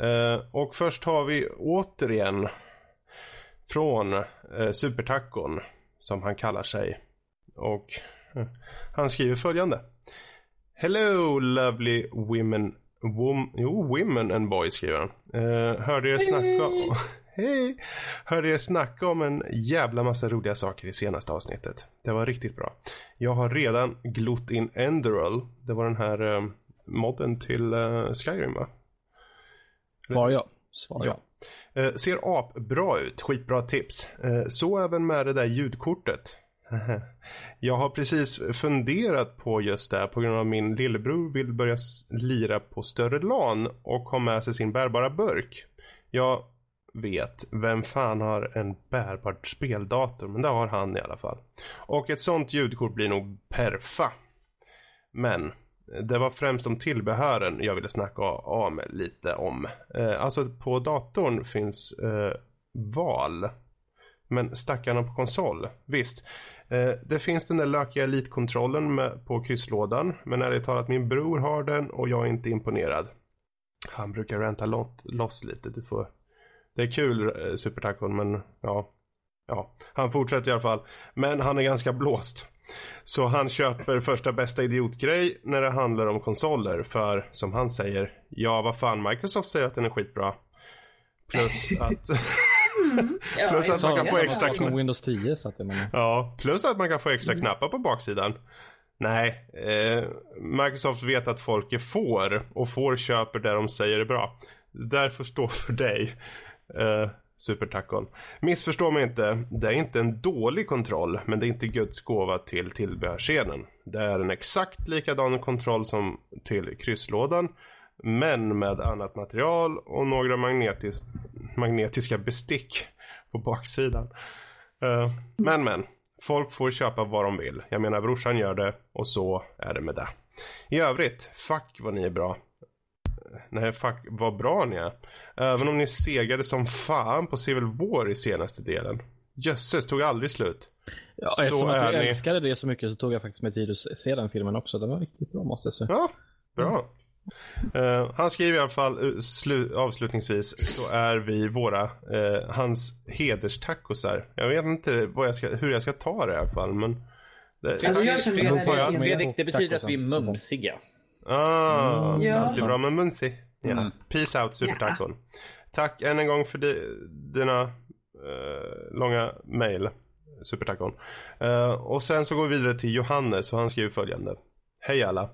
Eh, och först har vi återigen från eh, Supertacon som han kallar sig. Och eh, han skriver följande. Hello lovely women, wom, jo, women and boys skriver han. Uh, hörde er snacka om, <laughs> hej, hörde er snacka om en jävla massa roliga saker i senaste avsnittet. Det var riktigt bra. Jag har redan glott in Enderal. Det var den här uh, modden till uh, Skyrim va? Var ja. Svar ja. Uh, ser ap bra ut, skitbra tips. Uh, så även med det där ljudkortet. <laughs> Jag har precis funderat på just det på grund av min lillebror vill börja lira på större LAN och ha med sig sin bärbara burk. Jag vet, vem fan har en bärbar speldator? Men det har han i alla fall. Och ett sånt ljudkort blir nog perfa. Men det var främst om tillbehören jag ville snacka av mig lite om. Eh, alltså på datorn finns eh, val. Men stackarna på konsol, visst. Eh, det finns den där lökiga elitkontrollen på krysslådan. Men ärligt talat, min bror har den och jag är inte imponerad. Han brukar ränta loss lite. Du får... Det är kul, eh, Supertacon, men ja. Ja, han fortsätter i alla fall. Men han är ganska blåst. Så han köper första bästa idiotgrej när det handlar om konsoler. För som han säger, ja vad fan, Microsoft säger att den är skitbra. Plus att... <laughs> Mm. Ja, plus att man kan få extra knappar. Windows 10 så att man... Ja, plus att man kan få extra mm. knappar på baksidan. Nej, eh, Microsoft vet att folk är får och får köper det de säger är bra. Därför står för dig. Eh, Supertacon. Missförstå mig inte, det är inte en dålig kontroll men det är inte Guds gåva till tillbehörsscenen. Det är en exakt likadan kontroll som till krysslådan men med annat material och några magnetis magnetiska bestick på baksidan. Uh, men men, folk får köpa vad de vill. Jag menar brorsan gör det och så är det med det. I övrigt, fuck vad ni är bra. Nej, fuck vad bra ni är. Även om ni segade som fan på Civil War i senaste delen. Jösses, tog aldrig slut. Ja, så eftersom att jag ni... älskade det så mycket så tog jag faktiskt mig tid att se den filmen också. Den var riktigt bra måste jag säga. Ja, bra. Uh, han skriver i alla fall uh, avslutningsvis så är vi våra uh, hans hederstacosar. Jag vet inte jag ska, hur jag ska ta det i alla fall men det, alltså, jag känner Fredrik, det betyder att vi är mumsiga. Ah, mm. ja. alltid bra med mumsig. Ja. Mm. Peace out supertacon. Ja. Tack än en gång för di, dina långa mail supertacon. och sen så går vi vidare till Johannes och han skriver följande. Hej alla.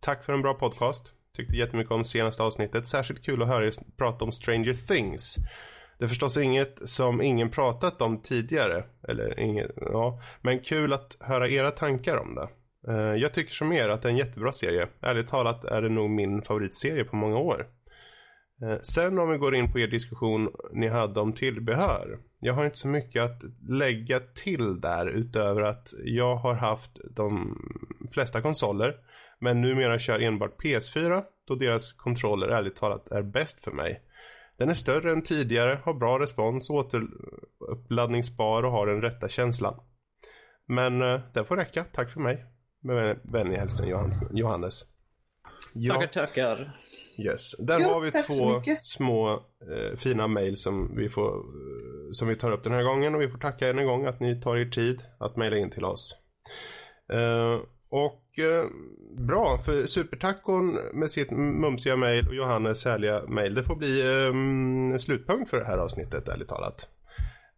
Tack för en bra podcast. Tyckte jättemycket om senaste avsnittet. Särskilt kul att höra er prata om Stranger Things. Det är förstås inget som ingen pratat om tidigare. Eller inget, ja. Men kul att höra era tankar om det. Eh, jag tycker som er att det är en jättebra serie. Ärligt talat är det nog min favoritserie på många år. Eh, sen om vi går in på er diskussion ni hade om tillbehör. Jag har inte så mycket att lägga till där utöver att jag har haft de flesta konsoler. Men numera kör enbart PS4 då deras kontroller ärligt talat är bäst för mig. Den är större än tidigare, har bra respons, återuppladdningsbar och har den rätta känslan. Men eh, det får räcka, tack för mig. Med vänlig hälsning Johannes. Ja. Tackar, tackar. Yes. Där jo, har vi två små eh, fina mail som vi, får, eh, som vi tar upp den här gången och vi får tacka än en gång att ni tar er tid att mejla in till oss. Eh, och eh, bra, för Supertacon med sitt mumsiga mejl och Johannes härliga mejl. det får bli eh, slutpunkt för det här avsnittet ärligt talat.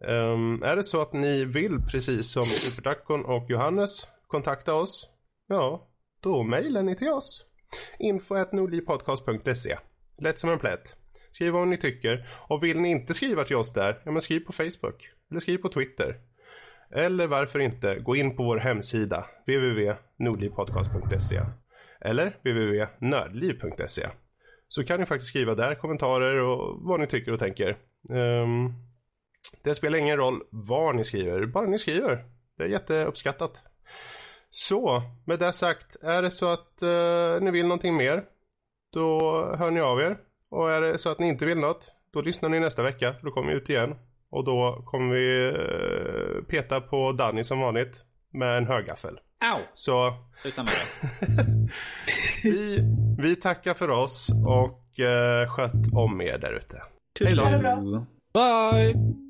Um, är det så att ni vill, precis som Supertacon och Johannes, kontakta oss? Ja, då mejlar ni till oss. info.nordlivpodcast.se Lätt som en plätt. Skriv vad ni tycker. Och vill ni inte skriva till oss där, ja men skriv på Facebook. Eller skriv på Twitter. Eller varför inte gå in på vår hemsida www.nordlivpodcast.se eller www.nördliv.se så kan ni faktiskt skriva där kommentarer och vad ni tycker och tänker. Um, det spelar ingen roll var ni skriver, bara ni skriver. Det är jätteuppskattat. Så, med det sagt, är det så att uh, ni vill någonting mer, då hör ni av er. Och är det så att ni inte vill något, då lyssnar ni nästa vecka, då kommer vi ut igen. Och då kommer vi uh, peta på Danny som vanligt med en högaffel. Au! Så... Utan <laughs> vi, vi tackar för oss och uh, sköt om er där ute. Hej då! Bye!